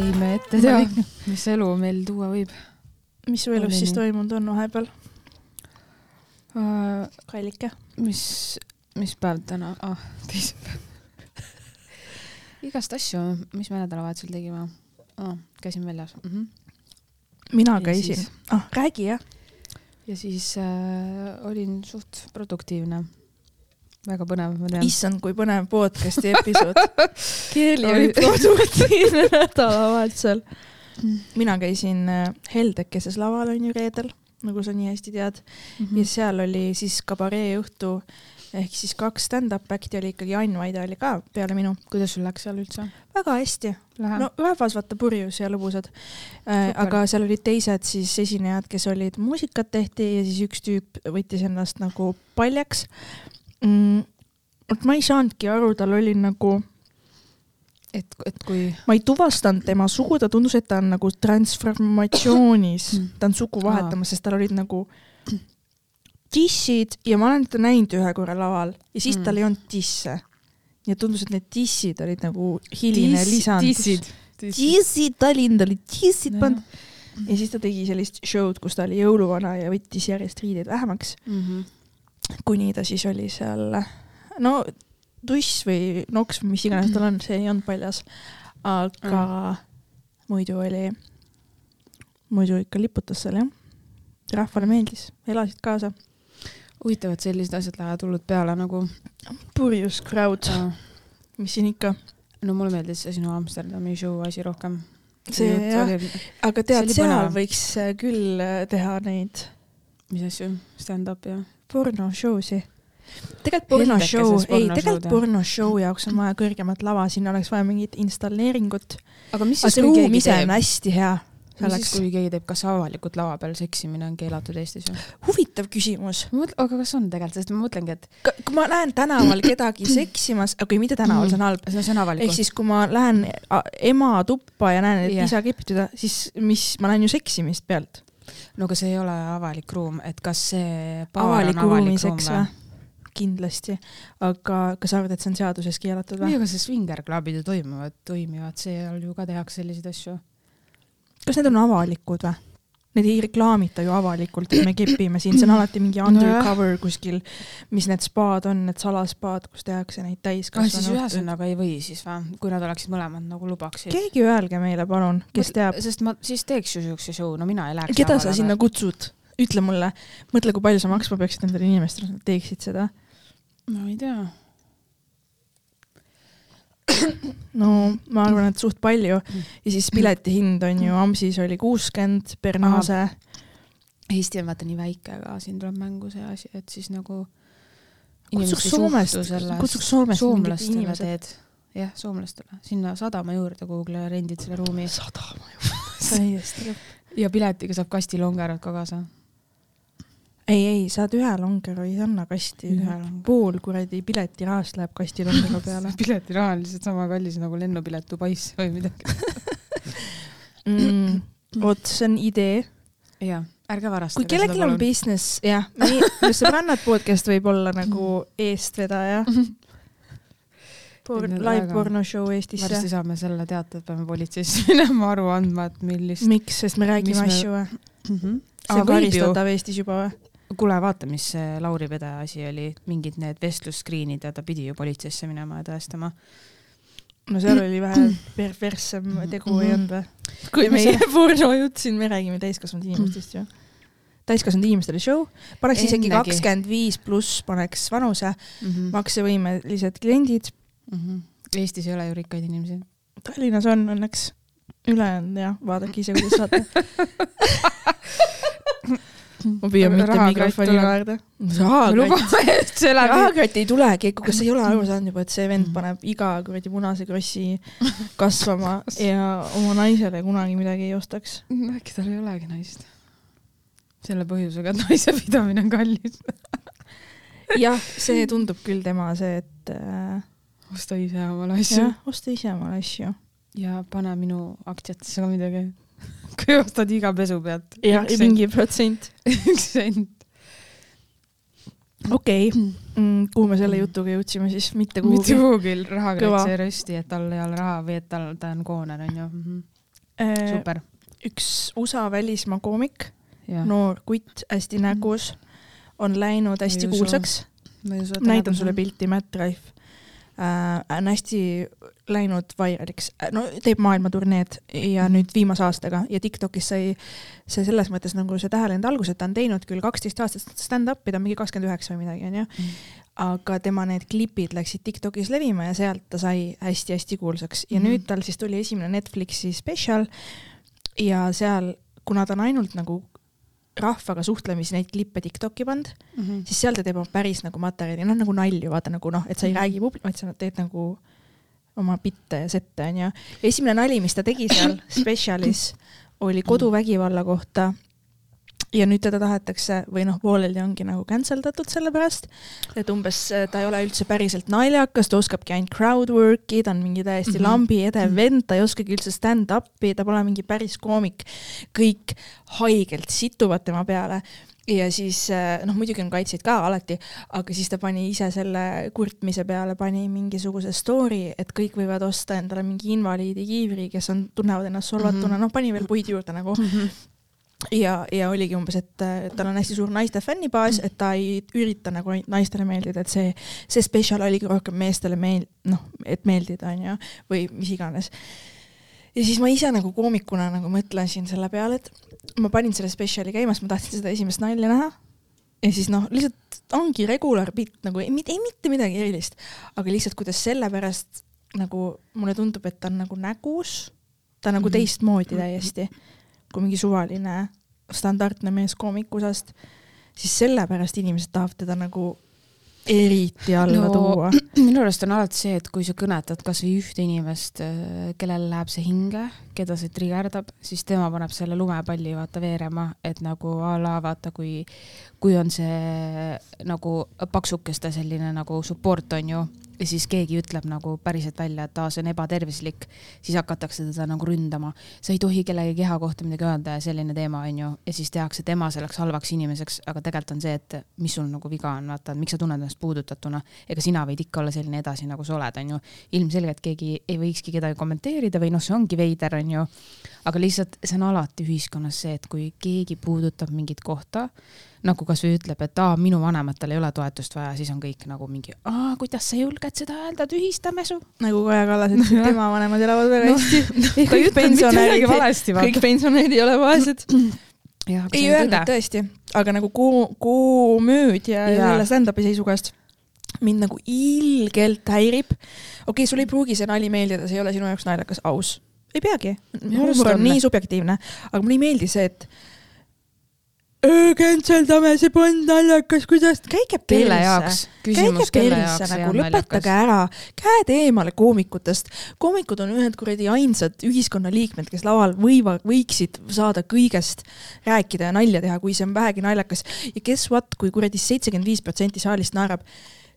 ei me ette tea, mis elu meil tuua võib mis su elus siis toimunud on vahepeal? uh,. kallike. mis, mis päev täna ah,? teisipäev. igast asju, mis me nädalavahetusel tegime ah,? käisin väljas mm. -hmm. mina Ja käisin ah, räägi jah. ja siis äh, olin suht produktiivne. Väga põnev, ma tean. issand, kui põnev podcast'i episood. Keeli Oli- produktiivne nädalavahetusel. mina käisin äh, Heldekeses laval on ju reedel, nagu sa nii hästi tead Mhm. ja seal oli siis kabaree õhtu ehk siis kaks stand-up act'i oli ikkagi Ain Vaide oli ka peale minu. kuidas sul läks seal üldse? väga hästi, no rahvas vaata purjus ja lõbusad äh,. Aga seal olid teised siis esinejad, kes olid, muusikat tehti ja siis üks tüüp võttis ennast nagu paljaks mm,. vot ma ei saanudki aru, tal oli nagu, et, et kui ma ei tuvastanud tema sugu, ta tundus, et ta on nagu transformatsioonis Mm., ta on sugu vahetamas, sest tal olid nagu dissid ja ma olen teda näinud ühe korra laval ja siis Mm. mm. tal ei olnud nii et tundus, et need dissid olid nagu hiline Diss- lisandus. dissid. dissid, Tallinn oli dissid Jah. pandud ja siis ta tegi sellist show'd, kus ta oli jõuluvana ja võttis järjest riideid vähemaks, Mhm. Kuni ta siis oli seal, no tuss või noks või mis iganes tal on, see ei olnud paljas. aga muidu oli, muidu ikka liputas seal jah. rahvale meeldis, elasid kaasa. huvitav, et sellised asjad lähevad hullult peale nagu purjus crowd, uh,. mis siin ikka. no mulle meeldis see sinu Amsterdami show asi rohkem. see jah, aga see tead, oli seal põnev. võiks äh, küll äh, teha neid mis asju, stand-up ja? pornoshow'si. tegelikult pornoshow, Heldekeses ei tegelikult jah. pornoshow jaoks on vaja kõrgemat lava, sinna oleks vaja mingit installeeringut. aga mis siis, kui keegi ise on teeb? hästi hea. mis siis, kui keegi teeb, kas avalikult lava peal seksimine on keelatud Eestis või? huvitav küsimus. aga kas on tegelikult, sest ma mõtlengi, et kui ma näen tänaval kedagi seksimas, aga mitte tänaval, see on halb. see on avalik ehk siis, kui ma lähen ema tuppa ja näen, et Jah. isa kepib teda, siis mis, ma näen ju seksimist pealt. No aga see ei ole avalik ruum, et kas see baar avaliku on avalik ruum või kindlasti, aga kas sa arvad, et see on seaduses keelatud ei, või? aga see svingerklubid ju toimuvad, toimivad, seal ju ka tehakse selliseid asju. kas need on avalikud või? Need ei reklaamita ju avalikult, et me kepime siin, see on alati mingi undercover kuskil, mis need spaad on, need salaspaad, kus tehakse neid ah, siis ühesõnaga ei või siis või, kui nad oleksid mõlemad nagu lubaksid? keegi öelge meile palun, kes teab, sest ma siis teeks ju siukse show, no mina ei läheks. keda sa sinna kutsud? ütle mulle, mõtle, kui palju sa maksma peaksid nendele inimestele, et nad teeksid seda. ma ei tea. no ma arvan, et suht palju ja siis pileti hind on ju Amsis oli kuuskümmend per naase. Eesti on vaata nii väike, aga siin tuleb mängu see asi, et siis nagu kutsuks Soomest kutsuks Soomest soomlastele teed, jah, soomlastele, sinna sadama juurde kuhugile rendid selle ruumi sadama ju. täiesti. ja piletiga saab kastilongerad ka kaasa. ei, ei, saad ühe longeru, ei anna kasti. Ühe longeru. pool kuradi piletirahast läheb kasti longeru peale piletiraha on lihtsalt sama kallis nagu lennupilet Dubaisse või midagi. mm,. vot, see on idee. jaa, ärge varastage kui kellelgi on business, jah, meie sõbrannad podcast võib olla nagu eestvedaja. Por-, Need live porno show Eestisse varsti. saame selle teate, et peame politseisse minema aru andma, et millist. miks, sest me räägime asju või? Mhm. see on karistatav Eestis juba või? kuule, vaata, mis see Lauri Pedaja asi oli, mingid need vestlusscreen'id ja ta pidi ju politseisse minema ja tõestama. no seal oli vähe perverssem tegu ei olnud või? kui Ja meie see- pornojutt siin, me räägime täiskasvanud inimestest ju. täiskasvanud inimestele show, paneks isegi kakskümmend viis pluss paneks vanuse, mm. maksevõimelised kliendid. -hmm. Eestis ei ole ju rikkaid inimesi. Tallinnas on õnneks, ülejäänud jah, vaadake ise, kuidas saate. ma püüan mitte mikrofoni see läheb. rahakratt ei tulegi, kas sa ei ole aru saanud juba, et see vend Mhm. paneb iga kuradi punase krossi kasvama ja oma naisele kunagi midagi ei ostaks. äkki tal ei olegi naist. selle põhjusega, et naise pidamine on kallis. jah, see tundub küll tema see, et äh, osta ise omale asju osta ise omale asju. ja pane minu aktsiatesse ka midagi. kui ostad iga pesu pealt. ja, ja mingi protsent. üks sent. okei okay., kuhu me selle jutuga jõudsime siis, mitte mitte kuhugi. kuhugi raha Kõva. kretse rösti, et tal ei ole raha või et tal, ta on kooner, onju. super. Äh, üks USA välismaa koomik, jah. noor kutt, hästi nägus, on läinud hästi kuulsaks. näitan sulle. pilti, Matt Rife. On hästi läinud vairaliks, no teeb maailmaturneed ja nüüd viimase aastaga ja Tiktokis sai see selles mõttes nagu see tähelend alguse, et ta on teinud küll kaksteist aastat stand-up'i, ta on mingi kakskümmend üheksa või midagi, onju. aga tema need klipid läksid Tiktokis levima ja sealt ta sai hästi-hästi kuulsaks ja mm. -hmm. nüüd tal siis tuli esimene Netflixi spetsial ja seal, kuna ta on ainult nagu rahvaga suhtlemisi neid klippe Tiktoki pannud, Mhm. siis seal ta teeb oma päris nagu materjali, noh nagu nalju, vaata nagu noh, et sa ei Mhm. räägi publik, vaid sa teed nagu oma bitte ja sette onju. esimene nali, mis ta tegi seal spetsialis, oli koduvägivalla kohta. Ja nüüd teda tahetakse või noh, pooleldi ongi nagu cancel datud selle pärast, et umbes äh, ta ei ole üldse päriselt naljakas, ta oskabki ainult crowd work'i, ta on mingi täiesti mm Mhm. -hmm. lambi edev vend, ta ei oskagi üldse stand-up'i, ta pole mingi päris koomik. kõik haigelt situvad tema peale ja siis äh, noh, muidugi on kaitsjaid ka alati, aga siis ta pani ise selle kurtmise peale, pani mingisuguse story, et kõik võivad osta endale mingi invaliidikiivri, kes on, tunnevad ennast solvatuna mm, Mhm. -hmm. noh, pani veel puid juurde nagu ja, ja oligi umbes, et äh, tal on hästi suur naiste fännibaas, et ta ei ürita nagu naistele meeldida, et see, see spetsial oligi rohkem meestele meel-, noh, et meeldida, onju, või mis iganes. ja siis ma ise nagu koomikuna nagu mõtlesin selle peale, et ma panin selle spetsiali käima, sest ma tahtsin seda esimest nalja näha. ja siis noh, lihtsalt ongi regular bitt nagu ei, ei mitte midagi erilist, aga lihtsalt kuidas sellepärast nagu mulle tundub, et ta on nagu nägus, ta on nagu Mhm. teistmoodi täiesti kui mingi suvaline standardne mees koomikusest, siis sellepärast inimesed tahavad teda nagu eriti alla No, no, tuua. minu arust on alati see, et kui sa kõnetad kasvõi ühte inimest, kellel läheb see hinge, keda see trigerdab, siis tema paneb selle lumepalli vaata veerema, et nagu a la vaata, kui, kui on see nagu paksukeste selline nagu support on ju, ja siis keegi ütleb nagu päriselt välja, et aa, see on ebatervislik, siis hakatakse teda nagu ründama. sa ei tohi kellegi keha kohta midagi öelda ja selline teema on ju, ja siis tehakse tema selleks halvaks inimeseks, aga tegelikult on see, et mis sul nagu viga on, vaata, miks sa tunned ennast puudutatuna, ega sina võid ikka olla selline edasi, nagu sa oled, on ju. ilmselgelt keegi ei võikski kedagi kommenteerida või noh, see ongi veider, on ju. aga lihtsalt see on alati ühiskonnas see, et kui keegi puudutab mingit kohta, nagu kasvõi ütleb, et aa, minu vanematel ei ole toetust vaja, siis on kõik nagu mingi, aa, kuidas sa julged seda öelda, tühistame su. nagu Kaja Kallas ütles, et tema vanemad elavad väga hästi. ütle mitte midagi valesti, kõik pensionärid ei ole vaesed. ei öelnud tõesti, aga nagu koo-, komöödia ja Jaa. selle stand-up'i seisukohast mind nagu ilgelt häirib. okei okay,, sulle ei pruugi see nali meeldida, see ei ole sinu jaoks naljakas, aus. ei peagi, huumor on. nii subjektiivne, aga mulle ei meeldi see, et "Öö, cancel-dame, see polnud naljakas, kuidas, käige jaoks, käige ei nagu, lõpetage ära, käed eemale koomikutest. koomikud on ühed kuradi ainsad ühiskonnaliikmed, kes laval võivad, võiksid saada kõigest rääkida ja nalja teha, kui see on vähegi naljakas. ja guess what, kui kuradi seitsekümmend viis protsenti saalist naerab,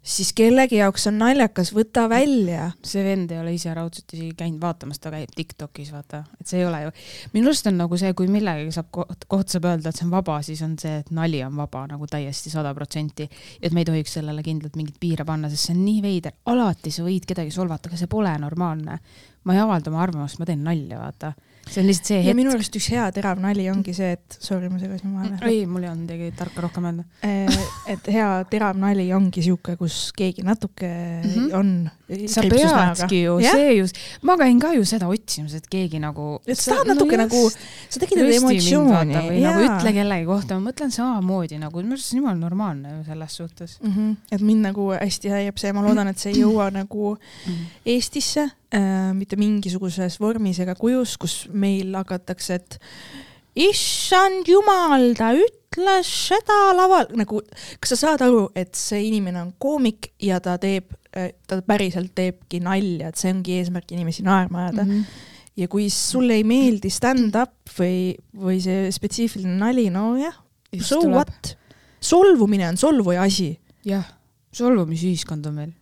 siis kellegi jaoks on naljakas, võta välja. see vend ei ole ise raudselt isegi käinud vaatamas, ta käib Tiktokis, vaata, et see ei ole ju, minu arust on nagu see, kui millegagi saab koht, koht saab öelda, et see on vaba, siis on see, et nali on vaba nagu täiesti sada protsenti. et me ei tohiks sellele kindlalt mingeid piire panna, sest see on nii veider, alati sa võid kedagi solvata, aga see pole normaalne. ma ei avalda oma arvamust, ma teen nalja, vaata. See on lihtsalt see ja hetk. minu arust üks hea terav nali ongi see, et sorry, ma segasin vahele. ei, mul ei olnud midagi tarka rohkem öelda. et hea terav nali ongi sihuke, kus keegi natuke mm. -hmm. on. sa peadki ju, see ju, ma käin ka ju seda otsimas, et keegi nagu. Et sa tahad natuke nagu- sa tekitad emotsiooni või nagu ütle kellegi kohta, ma mõtlen samamoodi nagu, minu arust see on jumala normaalne ju selles suhtes. mm. -hmm. et mind nagu hästi häirib see, ma loodan, et see ei jõua nagu Eestisse äh, mitte mingisuguses vormis ega kujus, kus meil hakatakse, et issand jumal, ta ütles seda laval, nagu kas sa saad aru, et see inimene on koomik ja ta teeb, ta päriselt teebki nalja, et see ongi eesmärk inimesi naerma ajada mm. -hmm. ja kui sulle ei meeldi stand-up või, või see spetsiifiline nali, nojah, so what, solvumine on solvuja asi jah, solvumisühiskond on meil.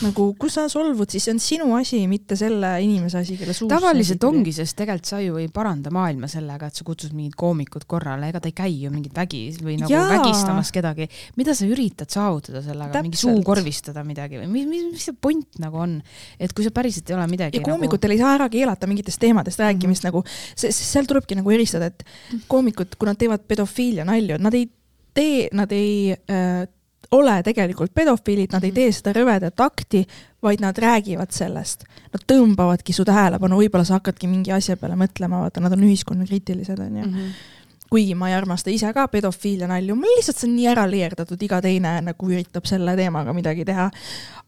Nagu kus sa solvud, siis see on sinu asi, mitte selle inimese asi, kelle suust tavaliselt ongi, sest tegelikult sa ju ei paranda maailma sellega, et sa kutsud mingid koomikud korrale, ega ta ei käi ju mingit vägi või nagu Jaa. vägistamas kedagi. mida sa üritad saavutada sellega, mingi suukorvistada midagi või mis, mis, mis see point nagu on, et kui sa päriselt ei ole midagi. ja koomikutel nagu... ei saa ära keelata mingitest teemadest rääkimist mm -hmm. nagu, see, seal tulebki nagu eristada, et koomikud, kui nad teevad pedofiilia nalju, nad ei tee, nad ei äh, ole tegelikult pedofiilid, nad ei tee seda rõvedat akti, vaid nad räägivad sellest. Nad tõmbavadki su tähelepanu, võib-olla sa hakkadki mingi asja peale mõtlema, vaata, nad on ühiskonnakriitilised, onju mm. -hmm kuigi ma ei armasta ise ka pedofiilia nalju, mul lihtsalt see on nii ära leerdatud, iga teine nagu üritab selle teemaga midagi teha.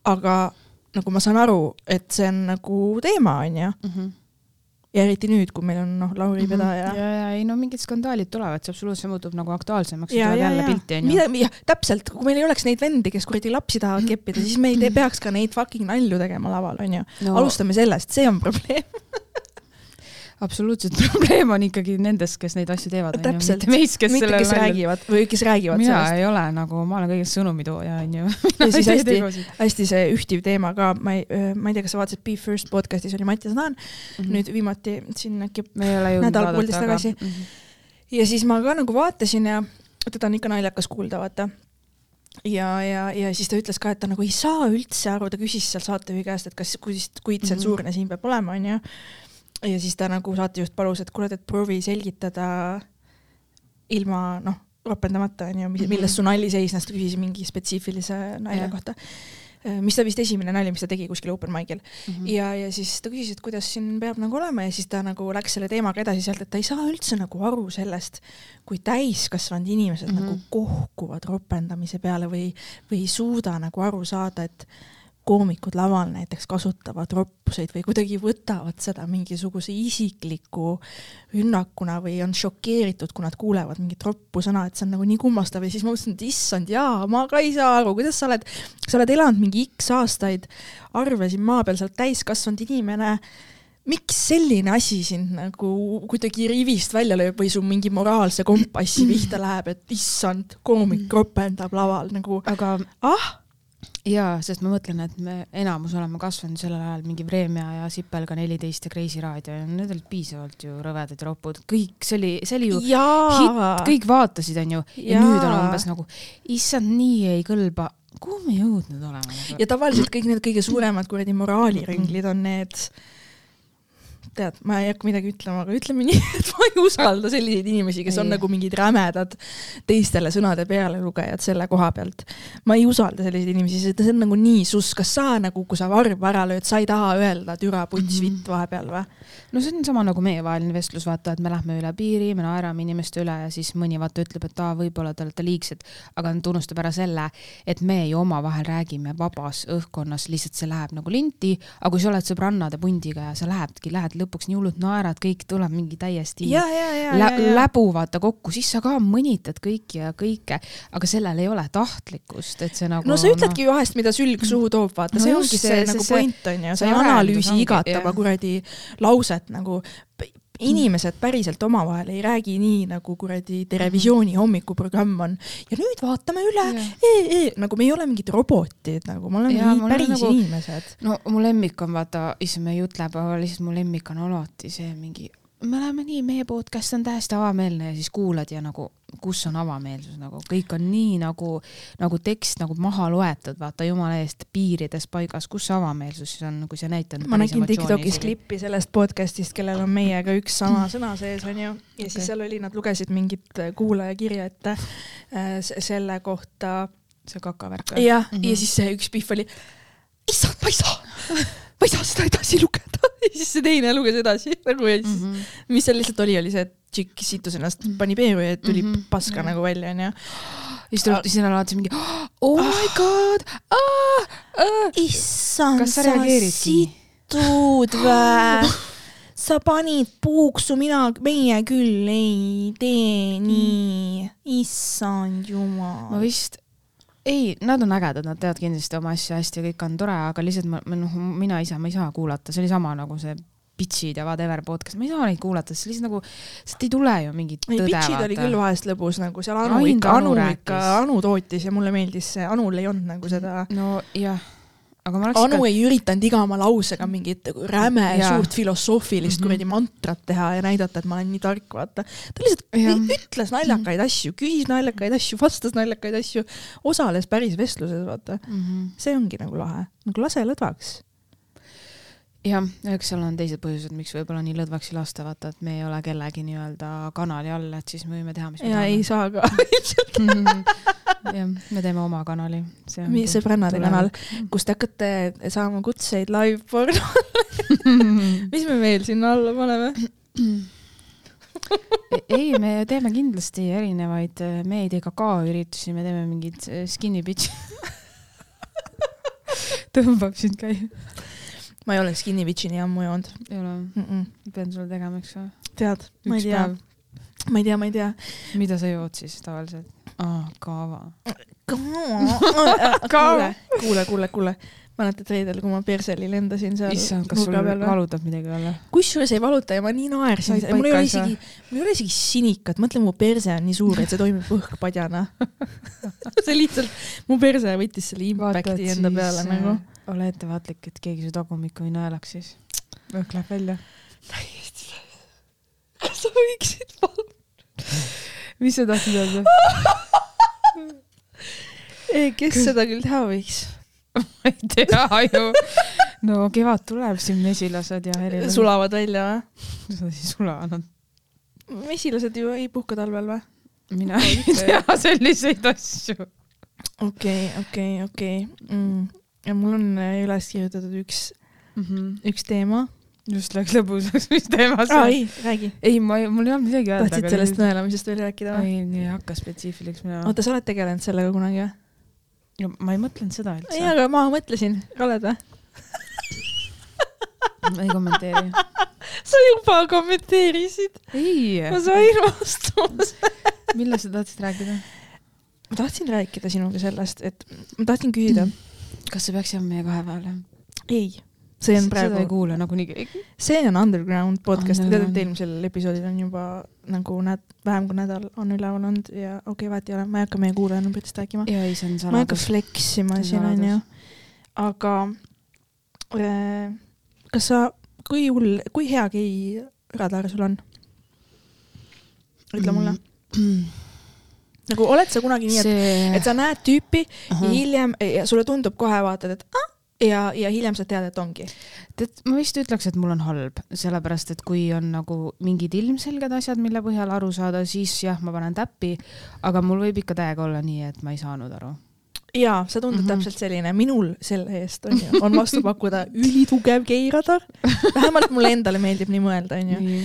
aga nagu ma saan aru, et see on nagu teema, onju mhm ja eriti nüüd, kui meil on noh, Lauri Pedaja mm. -hmm. ja, ja ei no mingid skandaalid tulevad, see absoluutselt muutub nagu aktuaalsemaks ja, jälle pilti onju. mida, täpselt, kui meil ei oleks neid vendi, kes kuradi lapsi tahavad keppida, siis me ei te, peaks ka neid fucking nalju tegema laval onju no.. alustame sellest, see on probleem absoluutselt probleem on ikkagi nendes, kes neid asju teevad. täpselt, meis, kes, mitte, kes räägivad või kes räägivad mina sellest. ei ole nagu, ma olen kõigest sõnumitooja, onju. ja siis hästi, hästi see ühtiv teema ka, ma ei, ma ei tea, kas sa vaatasid Be First podcast'is oli Mattias Naan mm -hmm. nüüd viimati siin äkki nädal-poolteist tagasi mm. -hmm. ja siis ma ka nagu vaatasin ja teda on ikka naljakas kuulda, vaata ja, ja, ja siis ta ütles ka, et ta nagu ei saa üldse aru, ta küsis seal saatejuhi käest, et kas, kui, kui tsensuurne -hmm. siin peab olema, onju ja siis ta nagu saatejuht palus, et kuule, et proovi selgitada ilma noh, ropendamata onju, milles su nali seisnes, ta küsis mingi spetsiifilise nalja kohta äh, mis ta vist esimene nali, mis ta tegi kuskil open mic'il mm. -hmm. ja, ja siis ta küsis, et kuidas siin peab nagu olema ja siis ta nagu läks selle teemaga edasi sealt, et ta ei saa üldse nagu aru sellest, kui täiskasvanud inimesed mm -hmm. nagu kohkuvad ropendamise peale või, või ei suuda nagu aru saada, et koomikud laval näiteks kasutavad roppuseid või kuidagi võtavad seda mingisuguse isikliku rünnakuna või on šokeeritud, kui nad kuulevad mingit roppu sõna, et see on nagu nii kummastav ja siis ma mõtlesin, et issand jaa, ma ka ei saa aru, kuidas sa oled, sa oled elanud mingi X aastaid, arve siin maa peal, sa oled täiskasvanud inimene miks selline asi sind nagu kuidagi rivist välja lööb või sul mingi moraalse kompassi pihta läheb, et issand, koomik ropendab laval nagu. aga ah jaa, sest ma mõtlen, et me enamus oleme kasvanud sellel ajal mingi Vremja ja Sipelga neliteist ja Kreisi raadio ja need olid piisavalt ju rõvedad ja ropud, kõik, see oli, see oli ju jaa. hitt, kõik vaatasid, onju. ja nüüd on umbes nagu, issand, nii ei kõlba kuhu me jõudnud oleme ja tavaliselt kõik need kõige suuremad kuradi moraalirünglid on need tead, ma ei hakka midagi ütlema, aga ütleme nii, et ma ei usalda selliseid inimesi, kes ei. on nagu mingid rämedad teistele sõnade pealelugejad selle koha pealt. ma ei usalda selliseid inimesi, sest see on nagu nii sus, kas sa nagu, kui sa varba ära lööd, sa ei taha öelda türa puts vitt mhm. vahepeal või? no see on sama nagu meievaheline vestlus, vaata, et me lähme üle piiri, me naerame inimeste üle ja siis mõni vaata ütleb, et aa, võib-olla te olete liigsed, aga ta unustab ära selle, et me ju omavahel räägime vabas õhkkonnas, lihtsalt see läheb nagu linti, aga kui sa oled sõbrannade pundiga ja sa lähedki, lähed lõpuks nii hullult naerad, kõik tuleb mingi täiesti ja, ja, ja, lä ja, ja. läbu vaata kokku, siis sa ka mõnitad kõiki ja kõike, aga sellel ei ole tahtlikkust, et see nagu. no sa ütledki no... vahest, mida sülg suhu toob, vaata no, see ongi see, see, nagu point on ju, sa ei analüüsi igatava kuradi lauset et nagu inimesed päriselt omavahel ei räägi nii, nagu kuradi Terevisiooni hommikuprogramm on. ja nüüd vaatame üle, nagu me ei ole mingid robotid, nagu me oleme ja, nii päris nagu, inimesed. no mu lemmik on vaata, issand, me ei jutle, aga lihtsalt mu lemmik on alati see mingi me oleme nii, meie podcast on täiesti avameelne ja siis kuulad ja nagu, kus on avameelsus nagu, kõik on nii nagu, nagu tekst nagu maha loetud, vaata jumala eest piirides paigas, kus see avameelsus siis on, kui sa näitad. ma nägin Tiktokis klippi sellest podcast'ist, kellel on meiega üks sama sõna sees onju ja okay. siis seal oli, nad lugesid mingit kuulajakirja ette äh, selle kohta. see kakavärk jah mm, ja siis see üks pihv oli, issand, ma ei saa ma ei saa seda edasi lugeda ja siis see teine luges edasi nagu ja siis mm, -hmm. mis seal lihtsalt oli, oli see, et tšikk situs ennast, pani peeru ja tuli mm -hmm. paska mm -hmm. nagu välja onju. siis tuleb, siis on alati mingi oh my god ah,, ah. issand, sa situd vä? sa panid puuksu, mina, meie küll ei tee nii, issand jumal. ma vist ei, nad on ägedad, nad teevad kindlasti oma asja hästi ja kõik on tore, aga lihtsalt ma, noh, mina ise, ma ei saa kuulata, see oli sama nagu see Bitchid ja whatever podcast, ma ei saa neid kuulata, sest lihtsalt nagu, sealt ei tule ju mingit tõde. Bitchid oli küll vahest lõbus, nagu seal Anu ikka, Anu, ikka, Anu tootis ja mulle meeldis see, Anul ei olnud nagu seda. no jah aga ma oleks Anu ei üritanud iga oma lausega mingit räme Jaa. suurt filosoofilist Mhm. kuradi mantrat teha ja näidata, et ma olen nii tark, vaata. ta lihtsalt Jah. ütles naljakaid asju, küsis naljakaid asju, vastas naljakaid asju, osales päris vestluses, vaata. mm. -hmm. see ongi nagu lahe, nagu lase lõdvaks. jah, eks seal on teised põhjused, miks võib-olla nii lõdvaks ei lasta, vaata, et me ei ole kellegi nii-öelda kanali all, et siis me võime teha, mis me ja ei saa ka jah, me teeme oma kanali. Mi- sõbrannade kanal, kus te hakkate saama kutseid live-porno. mis me veel sinna alla paneme? ei, me teeme kindlasti erinevaid äh, meediaga ka üritusi, me teeme mingeid äh, skinny bitch. tõmbab sind käima. ma ei ole skinny bitch'i nii ammu joonud ei ole, mm. -mm. pean sulle tegema, eks ole. tead, ma ei tea. Ma ei tea, ma ei tea. mida sa jood siis tavaliselt? aa, kaava. kuule, kuule, kuule, kuule. mäletad reedel, kui ma Perseli lendasin seal issand, kas sul peal valutab midagi või? kusjuures ei valuta ja ma nii naersin mul ei ole isegi, mul ei ole isegi sinikat, mõtle, mu perse on nii suur, et see toimib õhkpadjana. see lihtsalt, mu perse võttis selle impact'i enda peale nagu. ole ettevaatlik, et keegi su tagumikku ei naelaks siis. õhk läheb välja. kas sa võiksid palun? Mis sa tahtsid öelda? kes seda küll teha võiks? ma ei tea ju. no kevad tuleb siin mesilased ja helilased. sulavad välja või? sa siis sulanud. mesilased ju ei puhka talvel või? mina ei tea selliseid asju. okei, okei, okei. Mm. ja mul on üles kirjutatud üks, üks teema. Just läks lõbusaks, mis teema see on? ei, räägi. ei, ma ei, mul ei olnud midagi öelda. tahtsid sellest nõelamisest veel rääkida või? ei, ei hakka spetsiifiliseks minema. oota, sa oled tegelenud sellega kunagi või? ma ei mõtlenud seda ei, üldse. aga ma mõtlesin, oled või? ma ei kommenteeri. sa juba kommenteerisid. ei ma, sain vastuse. millest sa tahtsid rääkida? ma tahtsin rääkida sinuga sellest, et ma tahtsin küsida. kas see peaks jääma meie kahe vahele? ei, see on seda ei praegu, kuule nagunii keegi. see on Underground podcast, te teate, Underground. et eelmisel episoodil on juba nagu näd-, vähem kui nädal on üleval olnud ja okei okay,, vahet ei ole, ma ei hakka meie kuulajanumbritest rääkima. ja ma ei hakka saladus. flex ima See on siin onju aga äh, kas sa, kui hull, kui hea geiradar sul on? ütle mulle. nagu oled sa kunagi nii, et, see et sa näed tüüpi ja Ahah. hiljem ja sulle tundub kohe vaatad, et ah, ja, ja hiljem sa tead, et ongi. tead, ma vist ütleks, et mul on halb, sellepärast et kui on nagu mingid ilmselged asjad, mille põhjal aru saada, siis jah, ma panen täppi, aga mul võib ikka täiega olla nii, et ma ei saanud aru. ja sa tundud mm. -hmm. täpselt selline, minul selle eest on ju, on vastu pakkuda ülitugev geiradar. vähemalt mulle endale meeldib nii mõelda, onju.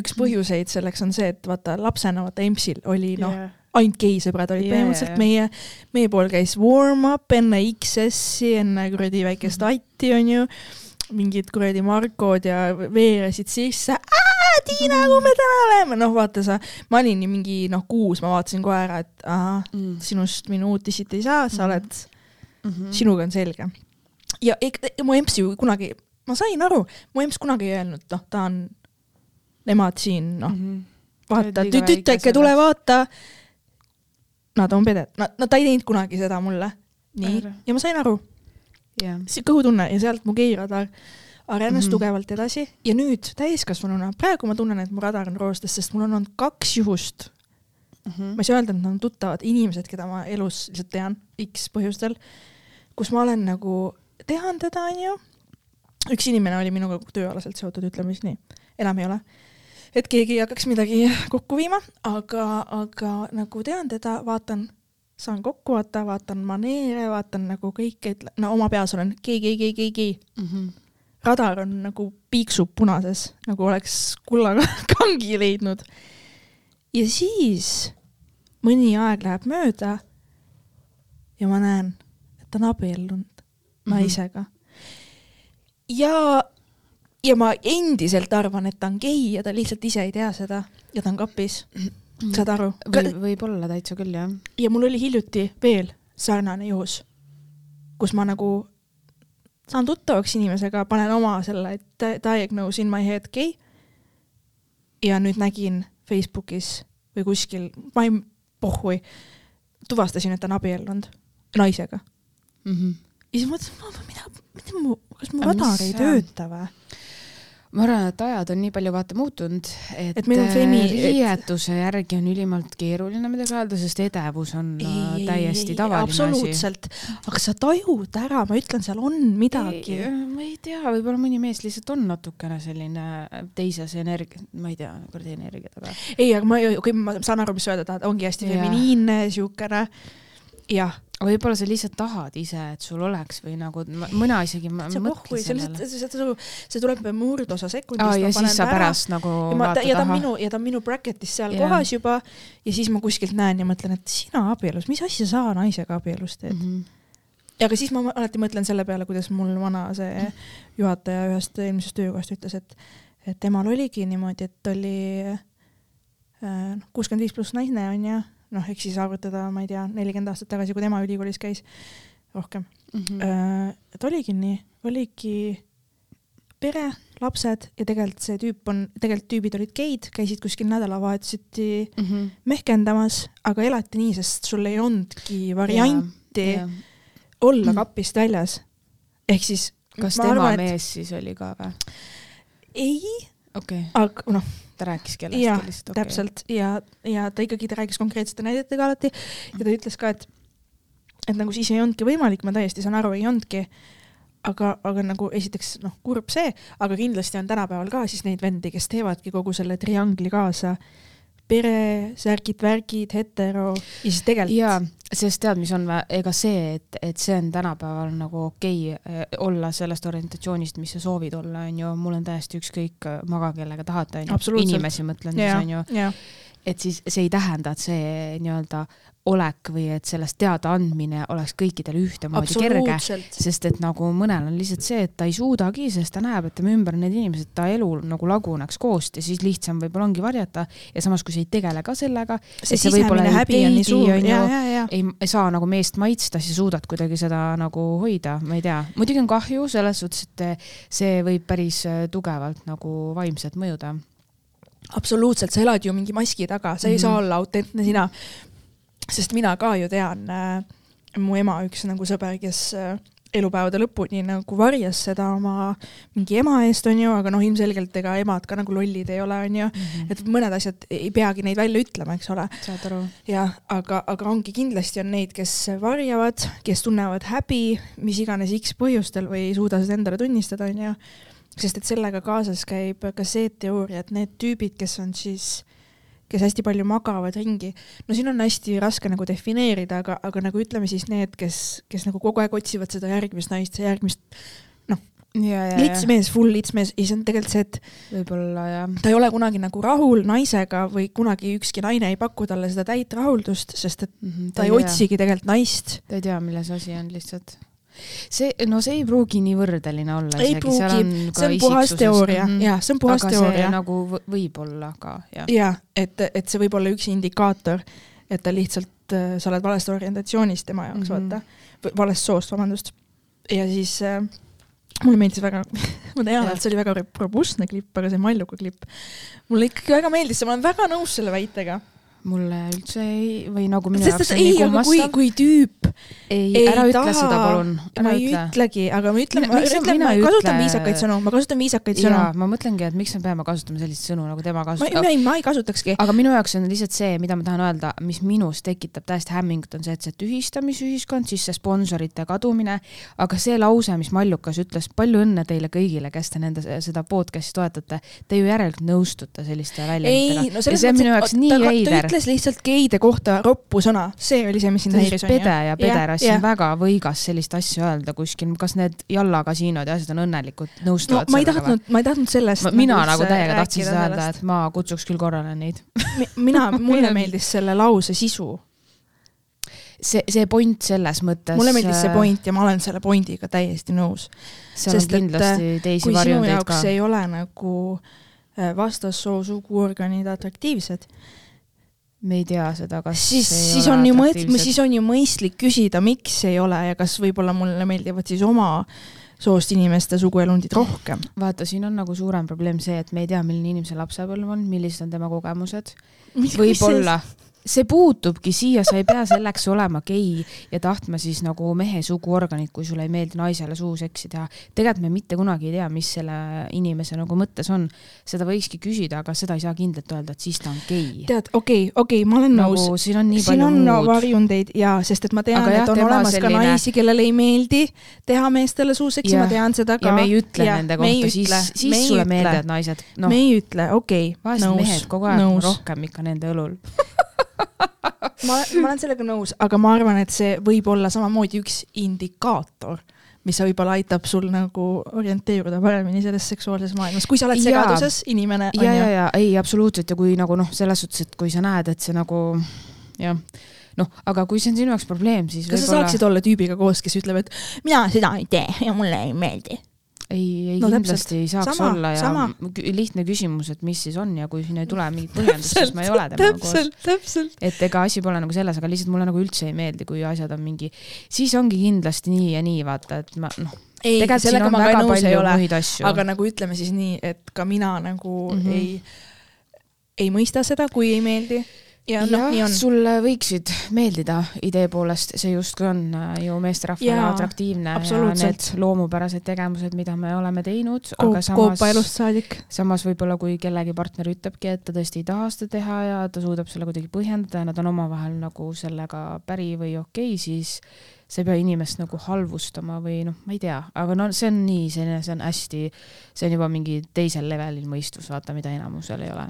üks põhjuseid selleks on see, et vaata lapsena vaata EMS-il oli noh yeah., ainult geisõbrad olid yeah, põhimõtteliselt meie, meie pool käis warm-up enne XS-i, enne kuradi väikest Mhm. Atti onju, mingid kuradi Markod ja veeresid sisse. Tiina, kuhu me täna oleme, noh vaata sa, ma olin ju mingi noh kuus, ma vaatasin kohe ära, et ahah, Mm. sinust minu uutisit ei saa, sa oled, -hmm. sinuga on selge. ja ega mu EMS ju kunagi, ma sain aru, mu EMS kunagi ei öelnud, noh, ta on, nemad siin, noh, Mhm. vaata, liiga väike tütreke, tule vaata. Nad on peded, nad, no ta ei teinud kunagi seda mulle. nii ja ma sain aru, jah, see kõhutunne ja sealt mu geiradar arenes mm. -hmm. tugevalt edasi ja nüüd täiskasvanuna, praegu ma tunnen, et mu radar on roostes, sest mul on olnud kaks juhust, ma ei saa öelda, et nad on tuttavad inimesed, keda ma elus lihtsalt tean X põhjustel, kus ma olen nagu, tean teda, onju. üks inimene oli minuga tööalaselt seotud, ütleme siis nii, enam ei ole. Et keegi ei hakkaks midagi kokku viima, aga, aga nagu tean teda, vaatan, saan kokku vaata, vaatan maneere, vaatan nagu kõike, no oma peas olen gei, gei, gei, gei, gei. radar on nagu piiksub punases, nagu oleks kullaga kangi leidnud. ja siis mõni aeg läheb mööda ja ma näen, et ta on abiellunud naisega. ja, ja ma endiselt arvan, et ta on gei ja ta lihtsalt ise ei tea seda ja ta on kapis. saad aru? võib, võib-olla täitsa küll jah. ja mul oli hiljuti veel sarnane juhus, kus ma nagu saan tuttavaks inimesega, panen oma selle di- diagnose in my head gay. ja nüüd nägin Facebookis või kuskil, ma ei, pohhui, tuvastasin, et ta on abiellunud naisega. ja siis mõtlesin, mida, mida mu, kas mu radar ei tööta või? Ma arvan, et ajad on nii palju vaata muutunud, et, Et femi- äh, riietuse järgi on ülimalt keeruline midagi öelda, sest edevus on äh, täiesti tavaline asi. absoluutselt, aga sa tajud ära, ma ütlen, seal on midagi. ma ei tea, võib-olla mõni mees lihtsalt on natukene selline teises energia, ma ei tea, kuradi energiat, aga ei, aga ma, kui ma saan aru, mis sa öelda tahad, ongi hästi Jah. feminiinne, siukene. jah, võib-olla sa lihtsalt tahad ise, et sul oleks või nagu mõna isegi see pohhui, mõtlen see lihtsalt, see, see tuleb murdosa sekundist. aa, ja siis sa pärast nagu ja ma, ja ta on minu, ja ta on minu bracket'is seal Jah. kohas juba ja siis ma kuskilt näen ja mõtlen, et sina abielus, mis asja sa naisega abielus teed mm. -hmm. aga siis ma alati mõtlen selle peale, kuidas mul vana see juhataja ühest eelmisest töökohast ütles, et, et temal oligi niimoodi, et oli äh, kuuskümmend viis pluss naine onju, noh, eks siis arvutada, ma ei tea, nelikümmend aastat tagasi, kui tema ülikoolis käis, rohkem Mhm. äh,. et oligi nii, oligi pere, lapsed ja tegelikult see tüüp on, tegelikult tüübid olid geid, käisid kuskil nädalavahetuseti Mhm. mehkendamas, aga elati nii, sest sul ei olnudki varianti Jaa. olla Mm. kapist väljas. ehk siis kas ma tema arvan, et- mees siis oli ka või? ei, okay., aga noh, ta rääkis kellestki lihtsalt okay.. täpselt ja, ja ta ikkagi, ta rääkis konkreetsete näidetega alati ja ta ütles ka, et et nagu siis ei olnudki võimalik, ma täiesti saan aru, ei olnudki. aga, aga nagu esiteks noh, kurb see, aga kindlasti on tänapäeval ka siis neid vendi, kes teevadki kogu selle triangli kaasa. pere, särgid, värgid, hetero. Ja siis tegelikult jaa, sest tead, mis on, ega see, et, et see on tänapäeval nagu okei okay, olla sellest orientatsioonist, mis sa soovid olla, on ju, mul on täiesti ükskõik, magage kellega tahate, on ju, Absoluutselt. inimesi mõtlen siis, ja on ju, ja et siis see ei tähenda, et see nii-öelda olek või et sellest teadaandmine oleks kõikidele ühtemoodi kerge, sest et nagu mõnel on lihtsalt see, et ta ei suudagi, sest ta näeb, et tema ümber on need inimesed, ta elu nagu laguneks koost ja siis lihtsam võib-olla ongi varjata ja samas, kui sa ei tegele ka sellega, see sisemine ei häbi on nii suur ja, ja, ja. ei, ei saa nagu meest maitsta, siis suudad kuidagi seda nagu hoida, ma ei tea. muidugi on kahju selles suhtes, et see võib päris tugevalt nagu vaimselt mõjuda. absoluutselt, sa elad ju mingi maski taga, sa ei Mhm. saa olla autentne sina. sest mina ka ju tean äh,, mu ema üks nagu sõber, kes äh, elupäevade lõpuni nagu varjas seda oma mingi ema eest, onju, aga noh, ilmselgelt ega emad ka nagu lollid ei ole, onju. et mõned asjad ei peagi neid välja ütlema, eks ole. saad aru? jah, aga, aga ongi kindlasti on neid, kes varjavad, kes tunnevad häbi, mis iganes X põhjustel või ei suuda seda endale tunnistada, onju. Sest et sellega kaasas käib ka see teooria, et need tüübid, kes on siis, kes hästi palju magavad ringi, no siin on hästi raske nagu defineerida, aga, aga nagu ütleme siis need, kes, kes nagu kogu aeg otsivad seda järgmist naist, järgmist ja litsmees, full litsmees ja see on tegelikult see, et võib-olla jah. ta ei ole kunagi nagu rahul naisega või kunagi ükski naine ei paku talle seda täit rahuldust, sest et ta ei otsigi tegelikult naist. ta ei tea, milles asi on lihtsalt. see, no see ei pruugi nii võrdeline olla Ei pruugi. see on puhas teooria Mhm. ja see on puhas aga teooria nagu võ- võib olla ka, jah. ja et, et see võib olla üks indikaator, et ta lihtsalt, sa oled valest orientatsioonist tema jaoks mm. -hmm. vaata, valest soost, vabandust. ja siis äh, mulle meeldis väga, ma tean, Jah. et see oli väga robustne klipp, aga see Malluka klipp, mulle ikkagi väga meeldis see, ma olen väga nõus selle väitega. Mulle üldse ei, või nagu minu jaoks on nii ei, aga kui, kummastav. kui tüüp ei, ei ära ütle taha- seda, palun, ma ei ütle. ütlegi, aga ma ütlen, ma ütlen, ma kasutan ütle- viisakaid sõnu, ma kasutan viisakaid sõnu ma mõtlengi, et miks me peame kasutama selliseid sõnu nagu tema ma, kasutab ma. ei, ma ei kasutakski. aga minu jaoks on lihtsalt see, mida ma tahan öelda, mis minus tekitab täiesti hämmingut, on see, et see tühistamisühiskond, siis see sponsorite kadumine, aga see lause, mis Mallukas ütles, palju õnne teile kõigile, kes te nende, seda podcast'i toetate, te ju järelikult nõustute selliste ei, väljenditega. no ja see on minu jaoks nii veider. Ütles lihtsalt geide kohta roppu sõna, see oli see, mis sind häiris, pede ja pederast, see on väga võigas sellist asja öelda kuskil, kas need jallakasiinod ja asjad on õnnelikud, no nõustuvad ma ei tahtnud, ma ei tahtnud sellest. mina nagu täiega tahtsin seda öelda, et ma kutsuks küll korrale neid. et mina, mulle meeldis selle lause sisu, see, see point selles mõttes. mulle meeldis see. point ja ma olen selle pointiga täiesti nõus. seal on sest et, kindlasti teisi kui sinu varjundeid jaoks ka. ei ole nagu äh, vastassoo suguorganid atraktiivsed, me ei tea seda, kas siis, siis on ju mõt-, siis on ju mõistlik küsida, miks ei ole ja kas võib-olla mulle meeldivad siis oma soost inimeste suguelundid rohkem. vaata, siin on nagu suurem probleem see, et me ei tea, milline inimese lapsepõlv on, millised on tema kogemused. võib-olla, see puutubki siia, sa ei pea selleks olema gei ja tahtma siis nagu mehe suguorganit, kui sulle ei meeldi naisele suuseksi teha. tegelikult me mitte kunagi ei tea, mis selle inimese nagu mõttes on. seda võikski küsida, aga seda ei saa kindlalt öelda, et siis ta on gei. tead, okei okay,, okei okay,, ma olen nõus nagu siin on nii siin palju on muud. varjundeid ja sest et ma tean, et on olemas ka selline- naisi, kellele ei meeldi teha meestele suuseksi, ma tean seda ka. ja me ei ütle ja, nende kohta, siis, siis sulle meeldivad naised. no.. me, ei ütle, okei okay,, nõus mehed, kogu aeg nõus. rohkem ikka nende õlul. ma, ma olen sellega nõus, aga ma arvan, et see võib olla samamoodi üks indikaator, mis võib-olla aitab sul nagu orienteeruda paremini selles seksuaalses maailmas, kui sa oled segaduses, inimene ja, ja, ju. ja ei, absoluutselt. Ja kui nagu noh, selles suhtes, et kui sa näed, et see nagu jah, noh, aga kui see on sinu jaoks probleem, siis kas sa saaksid olla tüübiga koos, kes ütleb, et mina seda ei tee ja mulle ei meeldi? ei, ei No no, täpselt. kindlasti ei saaks Sama, olla ja sama. lihtne küsimus, et mis siis on ja kui siin ei tule mingit põhjendust, siis ma ei ole temaga koos. et ega asi pole nagu selles, aga lihtsalt mulle nagu üldse ei meeldi, kui asjad on mingi, siis ongi kindlasti nii ja nii, vaata, et ma noh, ei, sellega ma ka nõus ei ole, aga nagu ütleme siis nii, et ka mina nagu mm. -hmm. ei, ei mõista seda, kui ei meeldi. Ja noh, nii on. sulle võiksid meeldida idee poolest, see justkui on äh, ju meesterahvale atraktiivne ja need loomupärased tegevused, mida me oleme teinud, aga Koop, koopa samas, samas võib-olla kui kellegi partner ütlebki, et ta tõesti ei taha seda teha ja ta suudab selle kuidagi põhjendada ja nad on omavahel nagu sellega päri või okei okay,, siis sa ei pea inimest nagu halvustama või noh, ma ei tea, aga no see on nii, see on hästi, see on juba mingi teisel levelil mõistus, vaata, mida enamusel ei ole.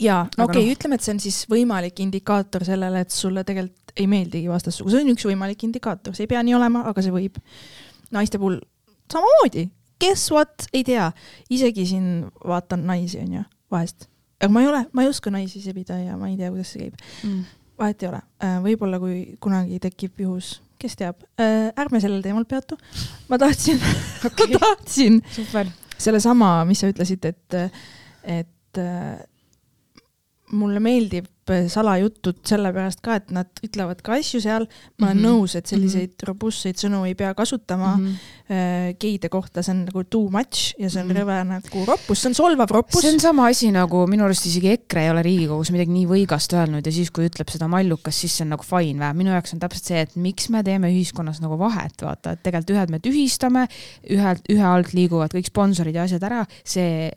Ja no okei okay, noh., ütleme, et see on siis võimalik indikaator sellele, et sulle tegelikult ei meeldigi vastassugu, see on üks võimalik indikaator, see ei pea nii olema, aga see võib. naiste puhul samamoodi, guess what, ei tea, isegi siin vaatan naisi, onju, vahest. aga ma ei ole, ma ei oska naisi sebida ja ma ei tea, kuidas see käib. vahet ei ole, võib-olla kui kunagi tekib juhus, kes teab, ärme sellel teemal peatu. ma tahtsin okay., ma tahtsin sellesama, mis sa ütlesid, et, et äh, mulle meeldib salajutud sellepärast ka, et nad ütlevad ka asju seal. ma olen mm. -hmm. nõus, et selliseid mm -hmm. robustseid sõnu ei pea kasutama mm. -hmm. geide kohta, see on nagu too much ja see on mm. -hmm. rõve nagu roppus, see on solvav roppus. see on sama asi nagu minu arust isegi EKRE ei ole Riigikogus midagi nii võigast öelnud ja siis, kui ütleb seda mallukas, siis see on nagu fine vä. minu jaoks on täpselt see, et miks me teeme ühiskonnas nagu vahet, vaata, et tegelikult ühed me tühistame, ühelt, ühe alt liiguvad kõik sponsorid ja asjad ära, see,